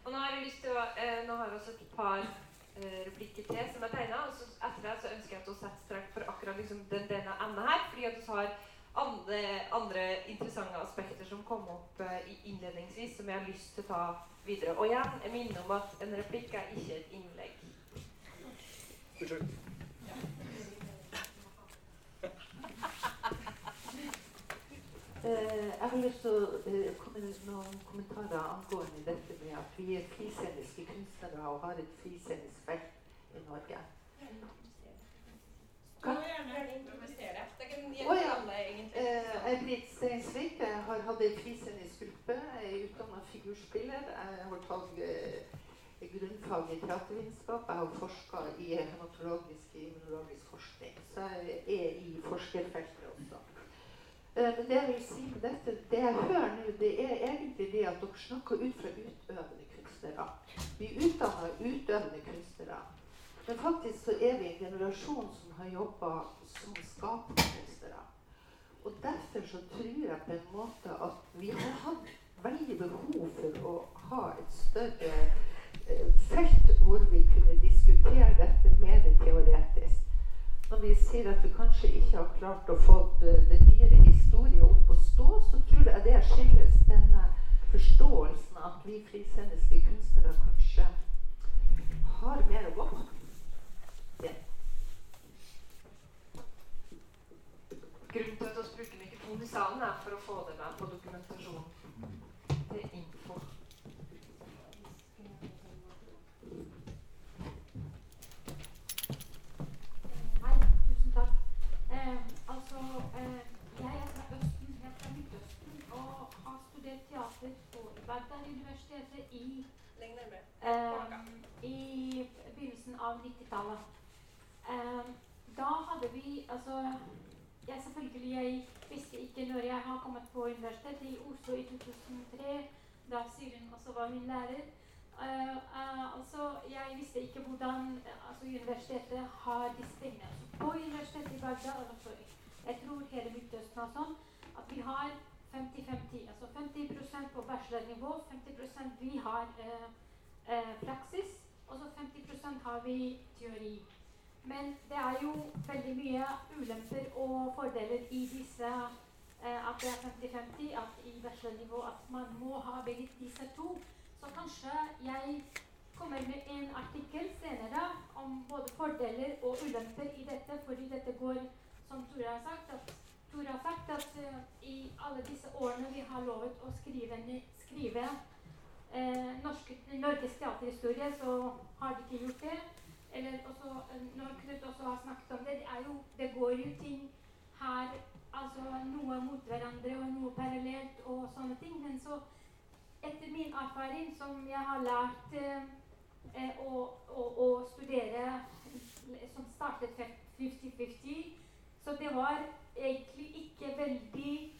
Og nå har jeg lyst til å, eh, nå har vi også et par eh, replikker til som er tegna. Og så etter det så ønsker jeg at du setter strek for akkurat liksom den, denne enden her. fordi at du har andre, andre, interessante aspekter som kom opp eh, innledningsvis, som jeg har lyst til å ta videre. Og igjen, jeg minner om at en replikk er ikke et innlegg. Unnskyld. Uh, jeg har lyst til å uh, komme med noen kommentarer angående dette med at vi er friseniske kunstnere og har et frisenisk felt i Norge. Hva? oh, ja. Eh, jeg Britt Steinsvik. Jeg har hatt ei frisenisk gruppe. Jeg er utdanna figurspiller. Jeg har tatt eh, grunnfag i teatervitenskap. Jeg har forska i hematologisk og immunologisk forskning. Så jeg er i forskerfeltet også. Eh, men det jeg vil si med dette, det jeg hører nå, det er egentlig det at dere snakker ut fra utøvende kunstnere. Vi utdanner utøvende kunstnere. Men faktisk så er vi en generasjon som har jobba som skaperkunstnere. Og derfor så tror jeg på en måte at vi har hatt veldig behov for å ha et større eh, felt hvor vi kunne diskutere dette mer teoretisk. Når vi sier at vi kanskje ikke har klart å få den nyere historien opp å stå, så tror jeg det skyldes denne forståelsen at vi frisendiske kunstnere kanskje har mer å gå på. Grunnen til at vi bruker mikrofon i salen, er for å få det med på dokumentasjon til info. Hei, tusen takk. Eh, altså, eh, jeg Bagdad-universitetet i, Legg eh, i begynnelsen av 90-tallet. Eh, da hadde vi altså jeg selvfølgelig jeg visste ikke når jeg har kommet på universitetet i Oslo i 2003, da Siren også var min lærer. Uh, uh, altså, jeg visste ikke hvordan altså, universitetet har disse tingene. Altså, på universitetet i Bagdad, eller sorry, jeg tror hele Midtøsten er sånn, at vi har 50-50. Altså 50% på bachelornivå, 50% vi har eh, eh, praksis, og så 50% har vi teori. Men det er jo veldig mye ulemper og fordeler i disse eh, at det er 50-50, at i bachelornivå at man må ha begge disse to. Så kanskje jeg kommer med en artikkel senere om både fordeler og ulemper i dette, fordi dette går, som Tore har sagt, at, Tore har sagt at uh, i alle disse årene vi har lovet å skrive, skrive uh, norske, Norges teaterhistorie, så har de ikke gjort det. Eller også, eh, når Knut også har snakket om det, det, jo, det går jo ting her Altså noe mot hverandre og noe parallelt og sånne ting. Men så, etter min erfaring, som jeg har lært eh, eh, å, å, å studere som startet 50-50, så det var egentlig ikke veldig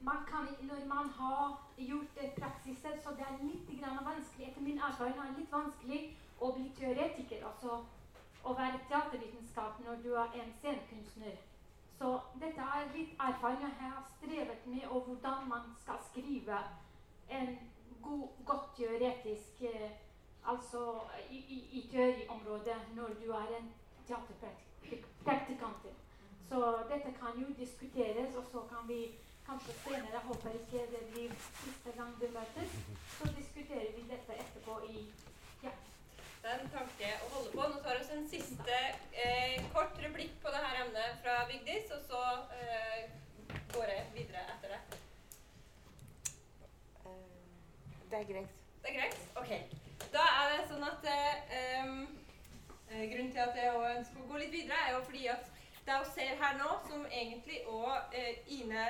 man kan, Når man har gjort praksiser, så det er litt vanskelig etter min erfaring er det litt vanskelig å bli teoretiker, altså å være teatervitenskap når du er en scenekunstner. Så dette er litt erfaring jeg har strevet med, og hvordan man skal skrive en god, godt teoretisk eh, Altså i, i, i teoriområdet når du er en teaterpraktikant. Så dette kan jo diskuteres, og så kan vi kanskje senere, jeg håper ikke det blir siste gang vi møtes, så diskuterer vi dette etterpå i ja. Det er en tanke å holde på. Nå tar vi oss en siste eh, kort replikk på dette emnet fra Vigdis, og så eh, går jeg videre etter det. Det er greit. Det er greit? Ok. Da er det sånn at eh, eh, Grunnen til at jeg ønsker å gå litt videre, er jo fordi at vi ser her nå, som egentlig òg eh, Ine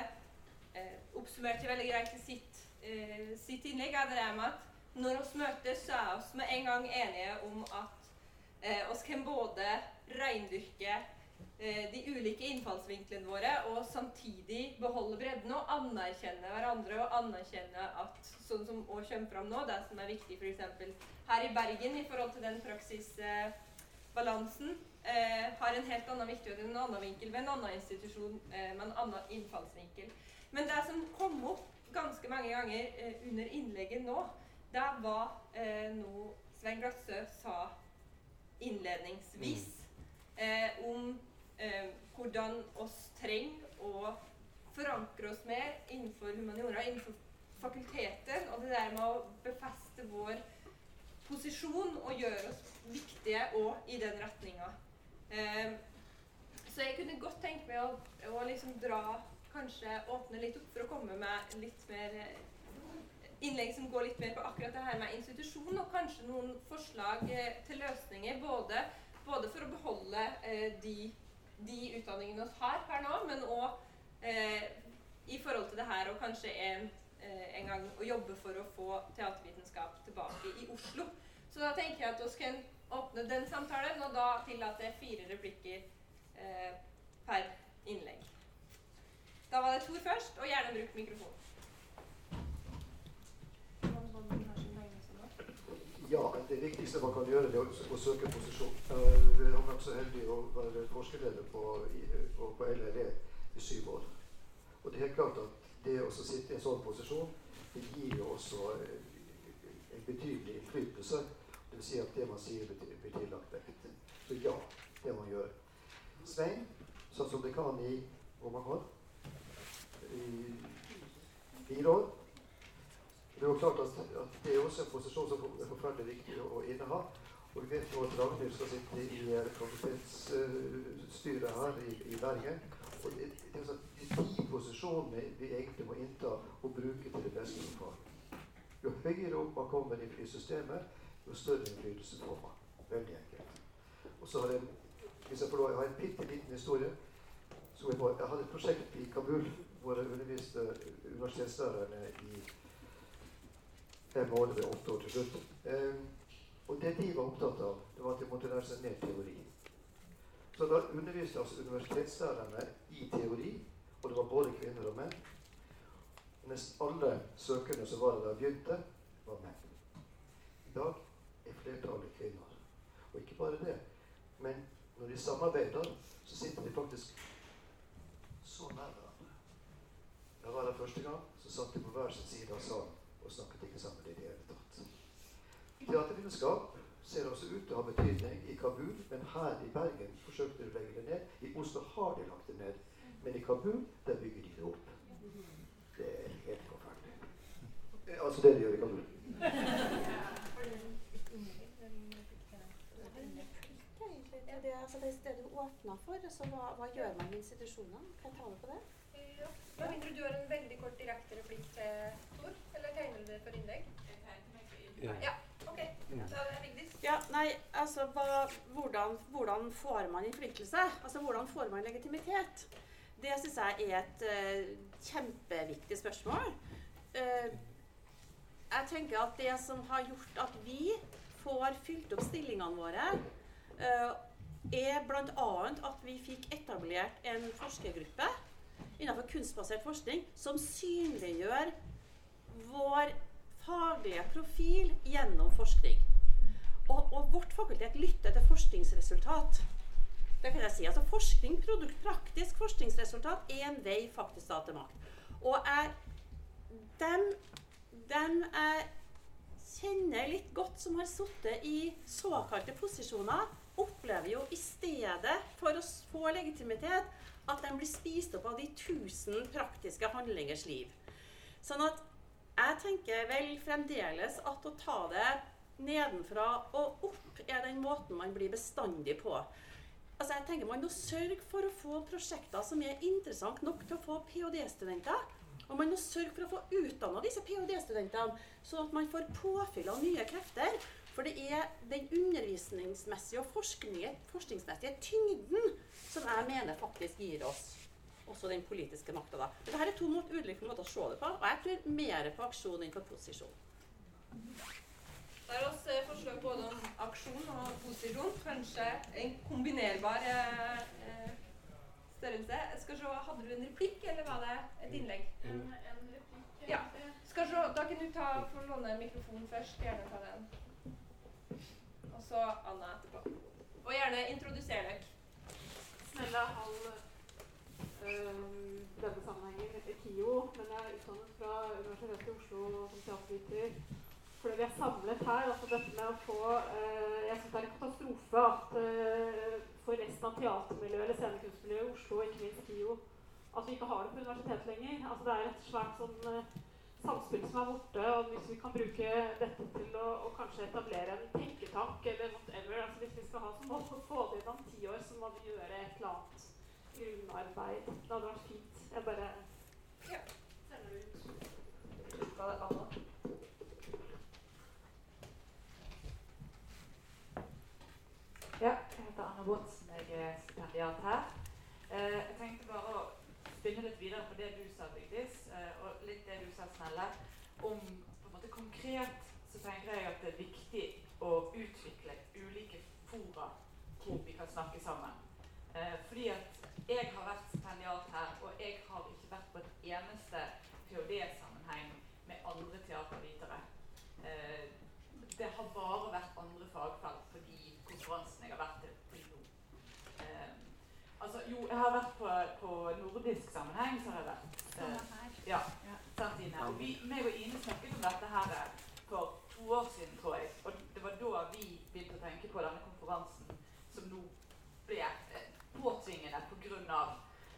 eh, oppsummerte veldig greit i sitt, eh, sitt innlegg, er det der med at når vi møtes, så er vi med en gang enige om at eh, oss kan både reindyrke eh, de ulike innfallsvinklene våre og samtidig beholde bredden og anerkjenne hverandre og anerkjenne at sånn som òg kommer fram nå, det som er viktig f.eks. her i Bergen i forhold til den praksisbalansen, eh, har en helt annen viktighet enn en annen vinkel ved en annen institusjon eh, med en annen innfallsvinkel. Men det som kom opp ganske mange ganger eh, under innlegget nå, det var eh, noe Svein Glatsø sa innledningsvis eh, om eh, hvordan oss trenger å forankre oss mer innenfor humaniora, innenfor fakultetet, og det der med å befeste vår posisjon og gjøre oss viktige òg i den retninga. Eh, så jeg kunne godt tenke meg å, å liksom dra Kanskje åpne litt opp for å komme med litt mer eh, innlegg som går litt mer på akkurat det her med institusjon, og kanskje noen forslag eh, til løsninger. Både, både for å beholde eh, de, de utdanningene vi har her nå, men òg eh, i forhold til det her og kanskje en, eh, en gang å jobbe for å få teatervitenskap tilbake i Oslo. Så da tenker jeg at vi kan åpne den samtalen, og da tillater jeg fire replikker eh, per innlegg. Da var det Tor først, og gjerne bruk mikrofonen. Ja, det viktigste man kan gjøre, er å, å søke posisjon. Uh, har vært så heldig å være forskerleder på, i, på, på LLE i syv år. Og det er helt klart at det å sitte i en sånn posisjon, det gir jo også eh, en betydelig innflytelse. Det vil si at det man sier, blir blir tillagt vekt. Så ja, det man gjør. Svein, sånn som dekan i hvor mange år? I fire år. Det er jo klart at, at det er også en posisjon som er forferdelig viktig å, inneha. Og vi vet jo at Ragnhild skal sitte i eh, fakultetsstyret her i, i Bergen. Og det, det er sånn, de posisjonene vi egentlig må innta og bruke til det beste for far. Jo høyere opp man kommer i systemet, jo større innflytelse får man. Veldig enkelt. Og så har jeg, hvis jeg får lov, jeg har en bitte liten historie. Jeg, på, jeg hadde et prosjekt i Kabul hvor jeg underviste universitetslærerne i fem måler ved åtte år til slutt. Eh, og det de var opptatt av, det var at de måtte lære seg mer teori. Så da underviste altså universitetslærerne i teori, og det var både kvinner og menn. Nesten alle søkerne som var der begynte, var menn. I dag er flertallet kvinner. Og ikke bare det, men når de samarbeider, så sitter de faktisk så nær hverandre. Jeg var der første gang, så satt de på hver sin side av salen og snakket ikke sammen i det hele tatt. Teatervitenskap ser også ut til å ha betydning i Kabul, men her i Bergen forsøkte de å legge det ned. I Oslo har de lagt det ned, men i Kabul der bygger de det opp. Det er helt forferdelig. Eh, Altså det de gjør i Kabul. Er det, altså det, det du åpna for, Så hva, hva gjør man med institusjonene? Kan jeg ta med på det? Ja. Med mindre du har en veldig kort direkte replikk til Tor, eller tegner du det for innlegg? Ja. Ja, ok. Da er det Vigdis. Ja, nei, altså hva, hvordan, hvordan får man innflytelse? Altså hvordan får man legitimitet? Det syns jeg er et uh, kjempeviktig spørsmål. Uh, jeg tenker at det som har gjort at vi får fylt opp stillingene våre, eh, er bl.a. at vi fikk etablert en forskergruppe innenfor kunstbasert forskning som synliggjør vår faglige profil gjennom forskning. Og, og vårt fakultet lytter til forskningsresultat. Det kan jeg si. Altså forskning, produkt, praktisk forskningsresultat er en vei faktisk da til makt. Og jeg, dem, dem jeg kjenner litt godt, som har sittet i såkalte posisjoner, opplever jo i stedet for å få legitimitet at den blir spist opp av de tusen praktiske handlingers liv. Sånn at jeg tenker vel fremdeles at å ta det nedenfra og opp er den måten man blir bestandig på. Altså jeg tenker Man må sørge for å få prosjekter som er interessant nok til å få ph.d.-studenter. Og man må sørge for å få utdanna disse ph.d.-studentene, sånn at man får påfyll av nye krefter. For det er den undervisningsmessige og forskningsmessige tyngden som jeg mener faktisk gir oss også den politiske makta. Dette er to måter, ulike måter å se det på, og jeg tror mer på aksjon enn på posisjon. Da er oss eh, forslag både om aksjon og posisjon. Kanskje en kombinerbar eh, eh, størrelse. Skal se, Hadde du en replikk, eller var det et innlegg? En, en replikk. Ja. Skal se, Da kan du ta, få låne mikrofonen først. Gjerne ta den. Så Anna etterpå. Og gjerne introdusere dere. Snella Hall øhm, denne sammenhengen KIO, men jeg er utdannet fra Universitetet i Oslo som teaterviter. Fordi vi er samlet her, altså dette med å få øh, Jeg syns det er en katastrofe at øh, for resten av teatermiljøet eller scenekunstmiljøet i Oslo, ikke minst KIO, at vi ikke har det på universitetet lenger. Altså det er et svært sånn øh, samspill som er borte. Og hvis vi kan bruke dette til å, å kanskje etablere en tenketank eller whatever altså Hvis vi skal ha som mål å få det om ti år, så må vi gjøre et eller annet grunnarbeid. Det hadde vært fint. Jeg bare Ja. sender det ut. Anna. Ja, jeg heter Anna Båtsen. Jeg er stipendiat her. Eh, jeg tenkte bare å spinne litt videre på det du sa, Vigdis, litt det du sa, Snelle. Om på en måte konkret så tenker jeg at det er viktig å utvikle ulike fora hvor vi kan snakke sammen. Eh, fordi at jeg har vært stipendiat her, og jeg har ikke vært på et eneste ph.d.-sammenheng med andre teatervitere. Eh, det har bare vært andre fagfelt på de konferansene jeg har vært til til nå. Eh, altså, jo, jeg har vært på, på nordisk sammenheng, så har jeg vært. Eh, ja, sant, Ine. Og vi, meg og Ine snakket om dette her for to år siden, tror jeg. Og det var da vi begynte å tenke på denne konferansen som nå ble eh, påtvingende pga.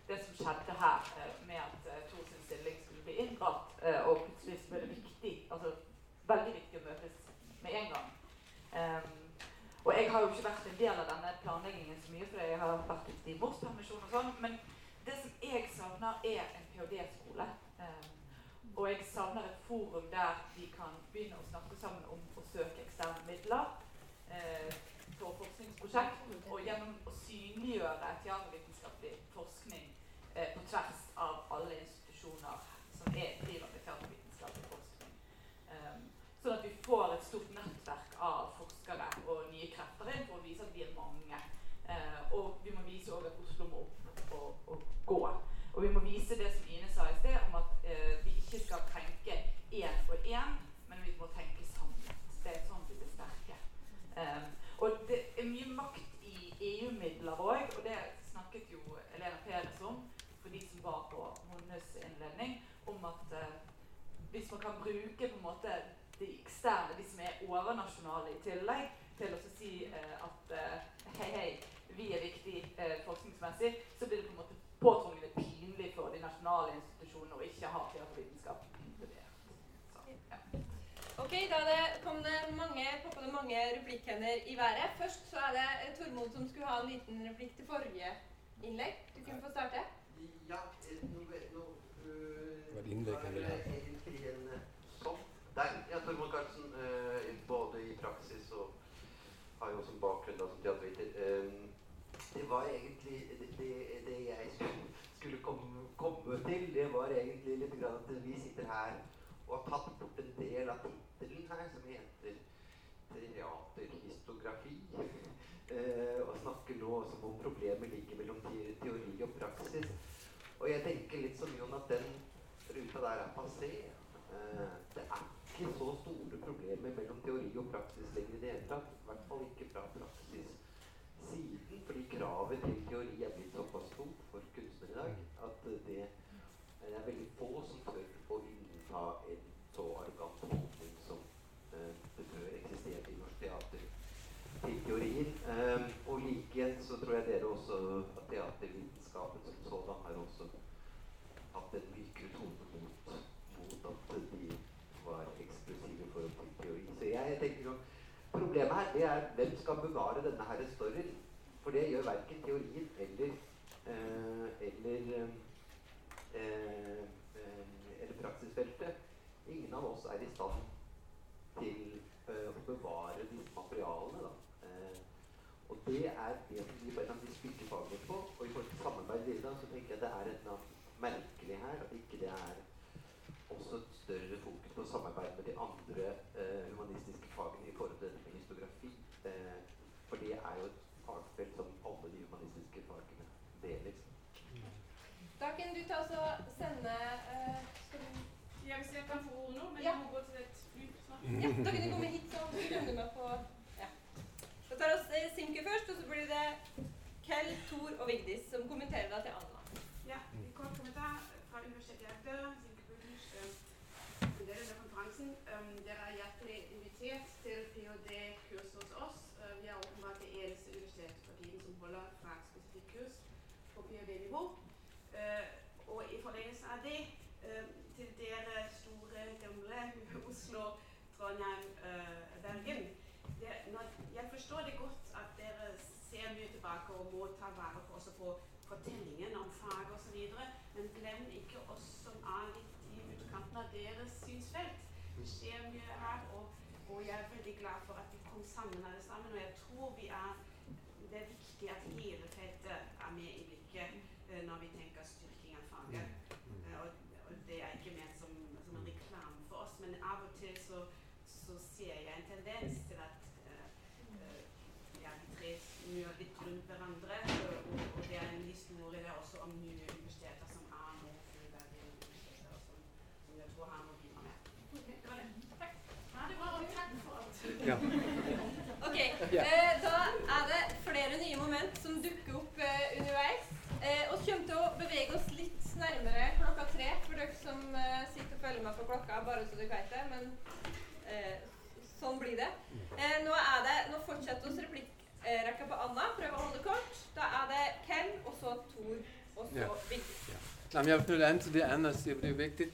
det som skjedde her eh, med at eh, Tor sin stilling skulle bli inndratt. Eh, og plutselig ble det viktig, altså veldig viktig å møtes med en gang. Um, og jeg har jo ikke vært en del av denne planleggingen så mye, fordi jeg har vært ute i morspermisjon og sånn. Men det som jeg savner, er en ph.d.-skole. Ehm, og jeg savner et forum der vi kan begynne å snakke sammen om å søke eksterne midler eh, for forskningsprosjekt, og gjennom å synliggjøre teatervitenskapelig forskning eh, på tvers av alle institusjoner som er, driver med teatervitenskapelig forskning. Um, sånn at vi får et stort nettverk av forskere og nye krefter inn for å vise at vi er mange. Eh, og vi må vise òg at Oslo må opp og, og gå. De eksterne, de som er overnasjonale i tillegg, til å si eh, at eh, hei, hei, vi er viktig eh, forskningsmessig, så blir det på en måte påtvunget pinlig for de nasjonale institusjonene å ikke ha teatervitenskap ja. Ok, da det kom det mange, det mange replikkhender i været. Først så er det eh, Tormod som skulle ha en liten replikk til forrige innlegg. Du kunne få starte. Ja, eh, nå, nå øh, Var det innlegg han ville ha? er det egentlig en eh, sånn Nei, ja, Tormod Karlsen, eh, både i praksis og har jo også en bakgrunn da, som teaterviter. Eh, det var egentlig det, det, det jeg skulle, komme, komme til, det var egentlig litt grann at vi sitter her og har tatt bort en del av tittelen her, som heter teaterhistografi. Eh, og snakker nå som om problemet ligger mellom teori og praksis. Og jeg tenker litt som Jon at den ruta der er passé. Eh, det er ikke så store problemer mellom teori og praksis lenger i det hele tatt. I hvert fall ikke fra praksissiden, fordi kravet til teori er blitt såpass stort for kunstnere i dag at det, er veldig få som tør å innta en så arrogant holdning som eh, det før eksisterte i norsk teater til teorier. Um, og likeens så tror jeg dere også at teatervitenskapen som sådan har også hatt en mykere tone mot, mot at de var eksklusive i forhold til teori. Så jeg tenker sånn Problemet her det er hvem skal bevare denne her storyen? For det gjør verken teorien eller eh, eller eh, eh, eller praksisfeltet. Ingen av oss er i stand til eh, å bevare disse materialene. Da. Eh, og det er det vi bare kan spille faget på. Og i forhold til samarbeid så tenker jeg det er et eller annet merkelig her. At ikke det er også et større fokus på samarbeid med de andre eh, humanistiske fagene i forhold til dette med historiografi. Eh, for det er jo et fagfelt som alle de humanistiske fagene deler. Oss og sende uh, Ja, hvis jeg kan få ordet nå, men Ja. jeg må gå til et fly snart. Ja, da kan du komme hit, så Vi du med på ja. Da tar oss eh, Simke først, og så blir det Kell, Tor og Vigdis som kommenterer deg til Anna. Ja, en kort kommentar fra Universitetet i Agder, Bøhlers øh, modell konferansen. Um, dere er hjertelig invitert til ph.d.-kurs hos oss. Uh, vi er åpenbart det eneste universitetspartiet som holder fagspesifikk kurs på ph.d.-nivå. Uh, forlengelse av det, uh, til dere store, gamle Oslo, Trondheim, uh, Bergen. Det, jeg forstår det godt at dere ser mye tilbake og må ta vare på, også på fortellingen om fag osv. Men glem ikke oss som er litt i utkanten av deres synsfelt. Det skjer mye her, og, og jeg er veldig glad for at vi kom sammen alle sammen. Og jeg tror vi er det er viktig at hele feltet er med i blikket eh, når vi tenker styrking av faget. Eh, og, og det er ikke ment som, som en reklame for oss, men av og til så, så ser jeg en tendens til at eh, eh, ja, vi tre snur litt rundt hverandre. Og, og, og det er en historie der også om nye universiteter som er nå fullverdige universiteter, og som, som jeg tror har noe å bidra med. Det var det. Takk. Ha det bra, og takk for alt. Ja. Ok, Ja. eh, da er det flere nye moment som dukker opp eh, underveis. Eh, og kommer til å bevege oss litt nærmere klokka tre, for dere som eh, sitter og følger med på klokka, bare så dere vet det. Men eh, sånn blir det. Eh, nå, er det nå fortsetter oss replikkrekka på Anna. Prøv å holde kort. Da er det Ken, og så Tor, og så Ja. Nej, jeg vil an til det, Anders siger, for det er vigtigt.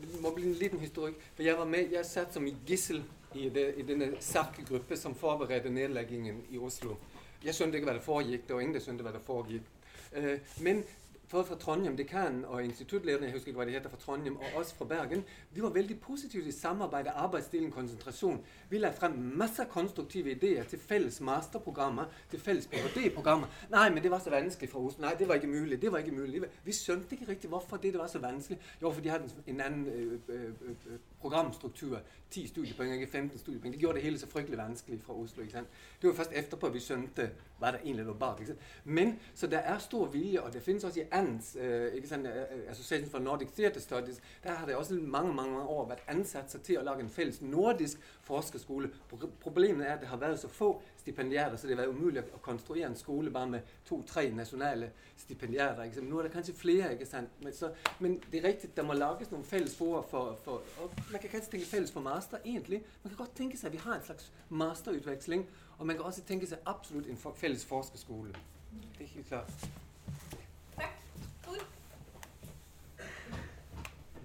Det må bli en liten historik, for jeg var med, jeg satt som gissel i, det, i denne SARK-gruppe som forberedte nedleggingen i Oslo. Jeg skjønte ikke, hva det foregikk, det var ingen, som skjønte, hva det foregikk. Eh, men både fra Trondheim, dekanen og instituttlederen, jeg husker ikke, hva de heter fra Trondheim, og oss fra Bergen, vi var veldig positive til samarbejde, og konsentrasjon. Vi la frem masse konstruktive ideer til felles masterprogrammer, til felles PhD-programmer. Nei, men det var så vanskelig fra Oslo. Nei, det var ikke mulig. Det var ikke mulig. Vi skjønte ikke riktig hvorfor det, var så vanskelig. Jo, for de hadde en annen øh, øh, programstruktur. 10 studiepoeng, ikke 15 studiepoeng. Det gjorde det hele så fryktelig vanskelig fra Oslo. ikke sant? Det var først etterpå vi skjønte hva det egentlig lå bak. Liksom. Men, så det er stor vilje, og det finnes også i uh, ikke sant, uh, Association for Nordic Theater Studies, der har det også mange mange, år vært ansat seg til å lage en felles nordisk forskerskole. Problemet er at det har vært så få stipendiater, så det har vært umulig å konstruere en skole bare med to-tre nasjonale stipendiater. Sant? Nå er det kanskje flere, ikke sant? Men, så, men det er riktig, det må lages noen felles for, for og Man kan kanskje tenke felles for master, egentlig. Man kan godt tenke seg at vi har en slags masterutveksling, og man kan også tenke seg absolutt en for felles forskerskole. Det er helt klart. Takk. Tor?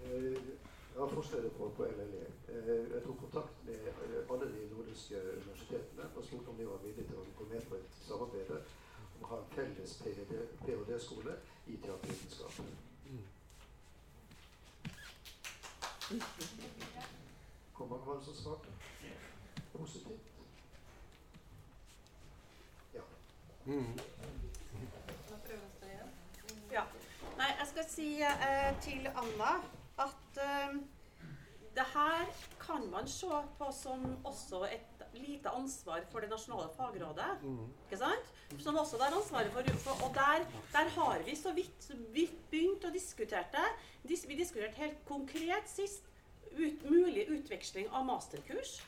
Jeg har forskere på, på LLE. Eh, Jeg tok kontakt med eh, alle de nordiske universitetene og spurte om de var villige til å gå med på et samarbeid om å ha en felles ph.d.-skole i teatervitenskap. Hvor mange var det som svarte? Positivt? Ja. Mm. Ja. Nei, jeg skal si eh, til Anna at eh, det her kan man se på som også et lite ansvar for det nasjonale fagrådet. Ikke sant? Som også har ansvaret for, for Og der, der har vi så vidt, så vidt begynt å diskutere det. Dis, vi diskuterte helt konkret sist ut, mulig utveksling av masterkurs.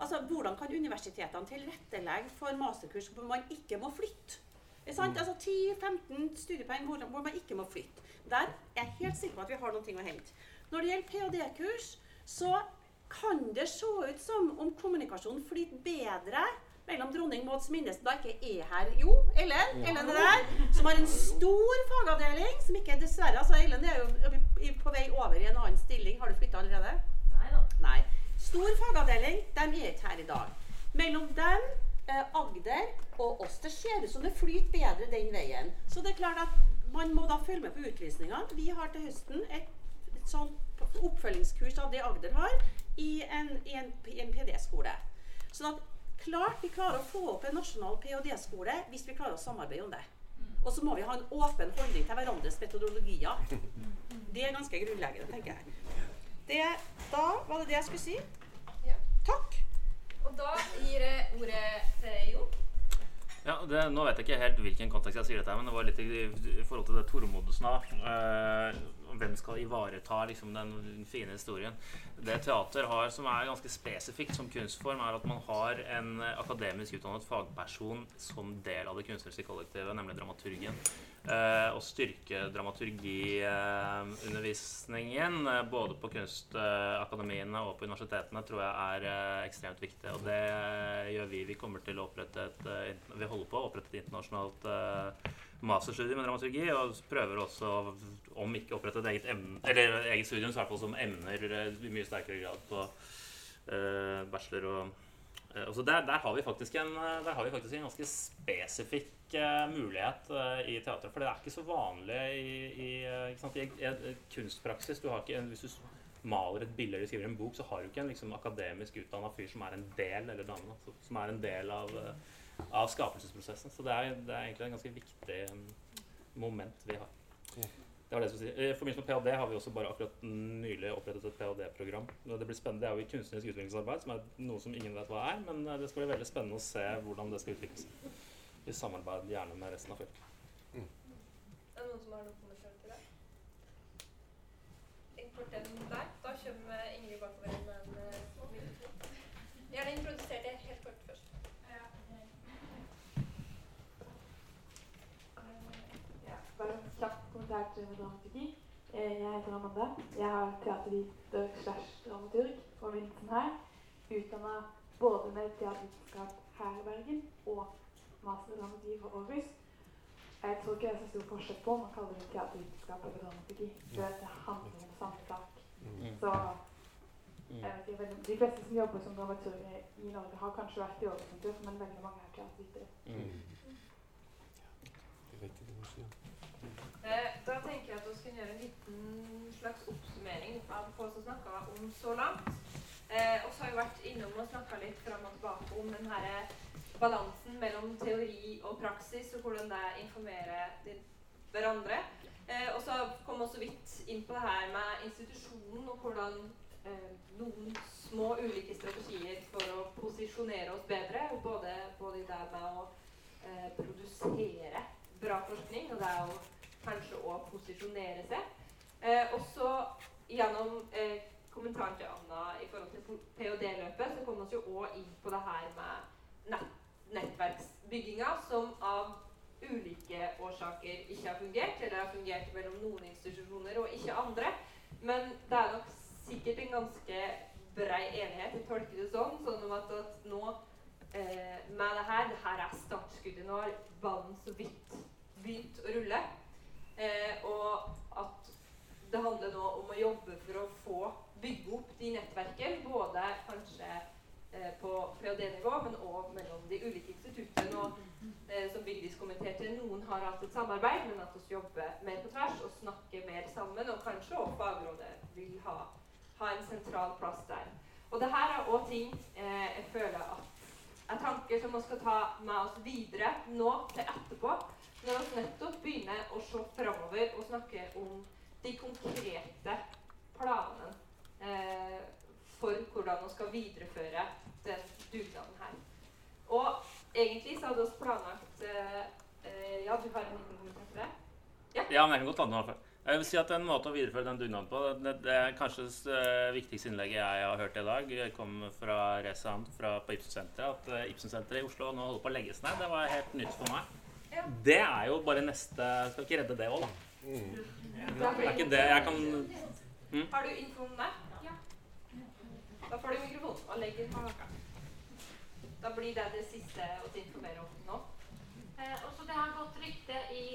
Altså, Hvordan kan universitetene tilrettelegge for masterkurs hvor man ikke må flytte? Mm. sant? Altså 10-15 studiepoeng hvor, hvor man ikke må flytte. Der er jeg helt sikker på at vi har noe å hente. Når det gjelder ph.d.-kurs, så kan det se ut som om kommunikasjonen flyter bedre mellom dronning Mauds Sminnes, som da ikke er her, jo, Ellen, Ellen er der, som har en stor fagavdeling, som ikke dessverre altså Ellen er jo på vei over i en annen stilling. Har du flytta allerede? Nei da. Nei. Stor fagavdeling, de er ikke her i dag. Mellom dem eh, Agder og oss. Det ser ut som det flyter bedre den veien. Så det er klart at man må da følge med på utlysningene. Vi har til høsten et, et sånt oppfølgingskurs av det Agder har, i en, en, en PD-skole. Sånn at klart vi klarer å få opp en nasjonal ph.d.-skole hvis vi klarer å samarbeide om det. Og så må vi ha en åpen holdning til hverandres metodologier. Det er ganske grunnleggende, tenker jeg. Det, da var det det jeg skulle si. Takk. Og da gir jeg ordet til Jon. Ja, det, Nå vet jeg ikke helt hvilken kontekst jeg sier dette, men det var litt i, i forhold til det Tormodsen sa. Eh, hvem skal ivareta liksom, den fine historien? Det teater har, som er ganske spesifikt som kunstform, er at man har en akademisk utdannet fagperson som del av det kunstneriske kollektivet, nemlig dramaturgien. Eh, å styrke dramaturgiundervisningen uh, både på kunstakademiene og på universitetene tror jeg er eh, ekstremt viktig. Og det gjør vi. Vi kommer til å opprette et Vi holder på å opprette et internasjonalt masterstudium med dramaturgi, og prøver også, om ikke opprette et eget, emne, eller eget studium, så i hvert fall som emner i mye sterkere grad på bachelor og altså der, der, har vi faktisk en, har vi faktisk en ganske spesifikk uh, mulighet uh, i teatret. For det er ikke så vanlig i, i, sant, i, i kunstpraksis. Du ikke hvis du maler et bilde eller skriver en bok, så har du ikke en liksom, akademisk utdanna fyr som er en del eller dame, som er en del av, uh, av skapelsesprosessen. Så det er, det er, egentlig en ganske viktig um, moment vi har. Det var det jeg skulle si. I forbindelse med ph.d. har vi også bare akkurat nylig opprettet et ph.d.-program. Det blir spennende. Det er jo i kunstnerisk utviklingsarbeid, som er noe som ingen vet hva er. Men det skal bli veldig spennende å se hvordan det skal utvikles. I samarbeid gjerne med resten av fylket. Mm. Er det noen som har noen kommentarer til det? Import den der. Da kommer Ingrid bakover med en mikrofon. Gjerne introduser det helt kort først. Ja, bare en kjapp kommentar til dramaturgi. Eh, Jeg heter Amanda. Jeg har teaterviter slash dramaturg på begynnelsen her. Utdanna både med teatervitenskap her i Bergen og master dramaturgi fra Aarhus. Jeg tror ikke det er så stor forskjell på om man kaller det teatervitenskap eller dramaturgi. For det handler om samme sak. Mm. Så jeg vet ikke, de fleste som jobber som dramaturger i Norge, har kanskje vært i Aarhus men veldig mange er teatervitere. Mm. Det er riktig det du sier. Eh, da tenker jeg at vi skal gjøre en liten slags oppsummering av hva som snakka om så langt. Eh, og så har vi vært innom og snakka litt fram og tilbake om den her balansen mellom teori og praksis, og hvordan det informerer de hverandre. Eh, og så kom vi så vidt inn på det her med institusjonen, og hvordan eh, noen små ulike strategier for å posisjonere oss bedre, både, både det det med å eh, produsere bra forskning, og det å kanskje å posisjonere seg. Eh, også gjennom eh, kommentaren til Anna i forhold til ph.d.-løpet, så kom vi òg inn på det her med nett, nettverksbygginga, som av ulike årsaker ikke har fungert, eller har fungert mellom noen institusjoner og ikke andre. Men det er nok sikkert en ganske brei enighet, jeg tolker det sånn, sånn at, at nå eh, med det her Det her er startskuddet. Nå har ballen så vidt begynt å rulle. Eh, og at det handler nå om å jobbe for å få bygge opp de nettverkene, både kanskje eh, på ph.d.-nivå, men òg mellom de ulike instituttene. Og, eh, som Vigdis kommenterte, noen har hatt et samarbeid, men at vi jobber mer på tvers og snakker mer sammen. Og kanskje òg fagrådet vil ha, ha, en sentral plass der. Og det her er òg ting eh, jeg føler at er tanker som vi skal ta med oss videre nå til etterpå. Når vi nettopp begynner å se framover og snakke om de konkrete planene eh, for hvordan vi skal videreføre den dugnaden her. Og egentlig så hadde vi planlagt eh, eh, Ja, du har en liten kommentar til det? Ja. ja, men jeg kan godt ta den av. Jeg vil si at En måte å videreføre den dugnaden på Det, det er kanskje det uh, viktigste innlegget jeg har hørt i dag. Jeg kom fra Resand fra, på Ibsen-senteret. At uh, Ibsen-senteret i Oslo nå holder på å legges ned. Det var helt nytt for meg. Det er jo bare neste Skal ikke redde det òg, da. Mm. Det er ikke det jeg kan mm? Har du info om det? Ja. Da får du mikrofonen og legger på noe. Da blir det det siste å informere om nå. Eh, også det har gått rykte i,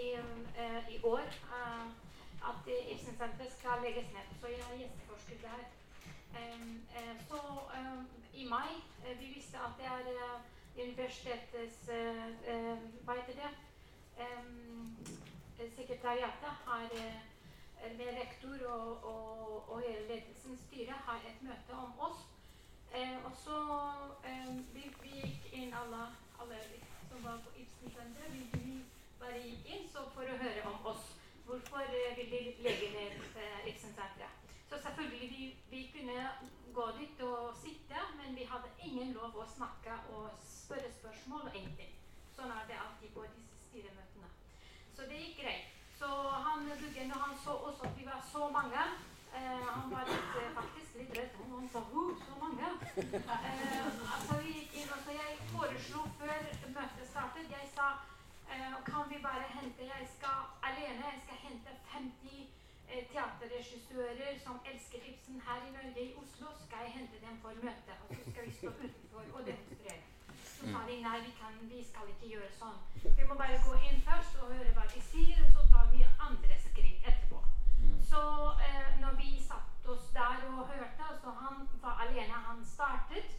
eh, i år. Eh, at Ibsen-senteret skal legges ned. Så jeg er gjesteforsker der. Eh, så um, i mai uh, vi visste at det er uh, universitetets Hva heter det? Um, sekretariatet har med rektor og, og, og hele ledelsen, styret, har et møte om oss. og så vi, vi, gikk inn alle, alle som var på Ibsen-senteret, vi, bare gikk inn for å høre om oss. Hvorfor eh, vil de legge ned Ibsen-senteret? Så selvfølgelig, vi, vi, kunne gå dit og sitte, men vi hadde ingen lov å snakke og spørre spørsmål og ingenting. Sånn er det alltid på disse styremøtene. Så det gikk greit. Så han Bugge, når han så også at vi var så mange eh, Han var litt, eh, faktisk litt redd. Han sa uh, så mange. Eh, altså, vi gikk inn, altså, jeg foreslo før møtet startet Jeg sa Eh, kan vi bare hente Jeg skal alene jeg skal hente 50 eh, teaterregissører som elsker Ibsen her i Norge, i Oslo. Skal jeg hente dem for møte, og så skal vi stå utenfor og demonstrere. Så sa de nei, vi, kan, vi skal ikke gjøre sånn. Vi må bare gå inn først og høre hva de sier, og så tar vi andre skritt etterpå. Mm. Så eh, når vi satt oss der og hørte, så han var alene. Han startet.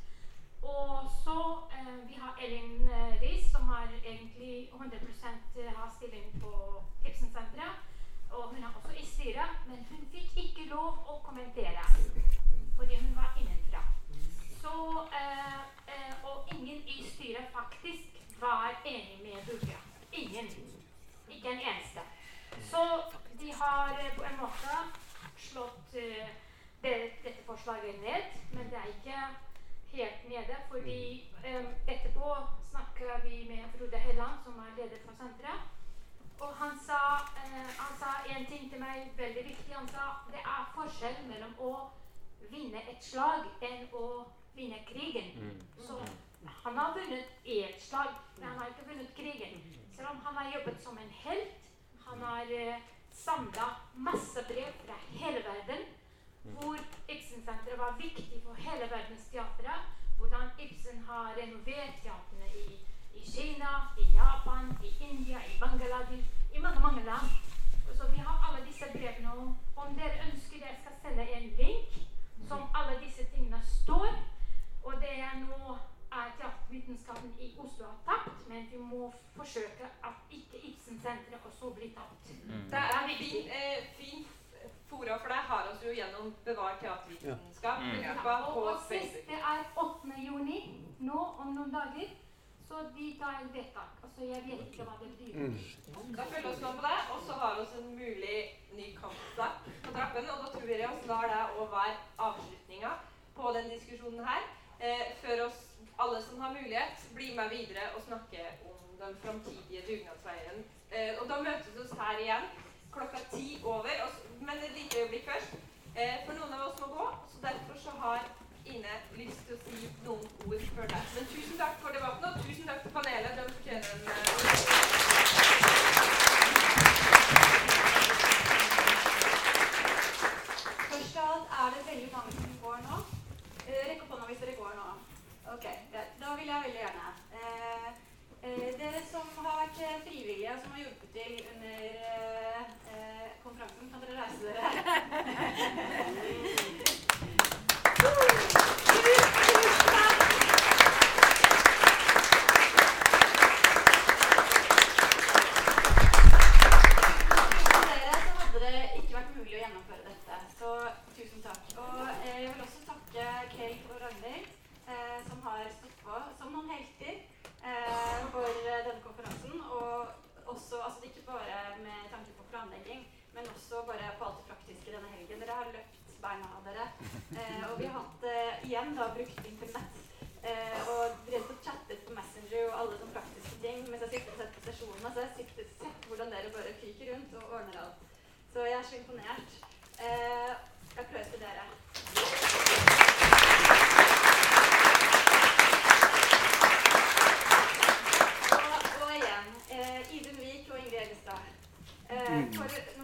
Og så eh, vi har Elin eh, Riis, som har egentlig 100 eh, har stilling på Ibsen-senteret. Og hun er også i styret, men hun fikk ikke lov å kommentere fordi hun var innenfra. Så, eh, eh, og ingen i styret faktisk var enig med Bugge. Ingen. Ikke en eneste. Så de har eh, på en måte slått det, dette ned, men det er ikke helt nede. Fordi um, etterpå snakka vi med Frode Helland, som er leder for senteret. Og han sa, uh, han sa en ting til meg veldig viktig. Han sa det er forskjell mellom å vinne et slag enn å vinne krigen. Mm. Så han har vunnet ett slag, men han har ikke vunnet krigen. Selv om han har jobbet som en helt. Han har uh, samla masse brev fra hele verden hvor Ibsen-senteret var viktig for hele verdensteatret. Hvordan Ibsen har renovert teatrene i, i, Kina, i Japan, i India, i Bangladesh, i mange mange land. Så vi har alle disse brevene. Om dere ønsker jeg skal sende en link som alle disse tingene står. Og det er nå er teatervitenskapen i Oslo har tapt, men vi må forsøke at ikke Ibsen-senteret også blir tapt. Mm. Det er fint. eh, fin fora, for det har oss jo gjennom Bevar teatervitenskap. Ja. Mm. Ja. Og, og siste er 8. juni, nå om noen dager. Så de tar et vedtak. Altså, jeg vet ikke hva det blir. Mm. Da følger vi med på det, og så har vi en mulig ny kampstart på trappen. Og da tror jeg vi lar det òg være avslutninga på den diskusjonen her. Eh, før oss alle som har mulighet, blir med videre og snakker om den framtidige dugnadsveien. Eh, og da møtes vi her igjen klokka ti over. Men et lite øyeblikk først. Eh, for noen av oss må gå, så derfor så har Ine lyst til å si noen ord før deg. Men tusen takk for debatten, og tusen takk til panelet. De fortjener en eh, Først av alt er det veldig mange som går nå. Rekk opp hånda hvis dere går nå. Ok, Da vil jeg veldig gjerne. Eh, Eh, dere som har vært eh, frivillige og som har hjulpet til under eh, konferansen, kan dere reise dere? ansiktet sitt, hvordan dere bare fyker rundt og ordner alt. Så jeg er så imponert. Eh, applaus til dere. Og, og igjen, eh, Idun Vik og Ingrid Eggestad. Eh, mm.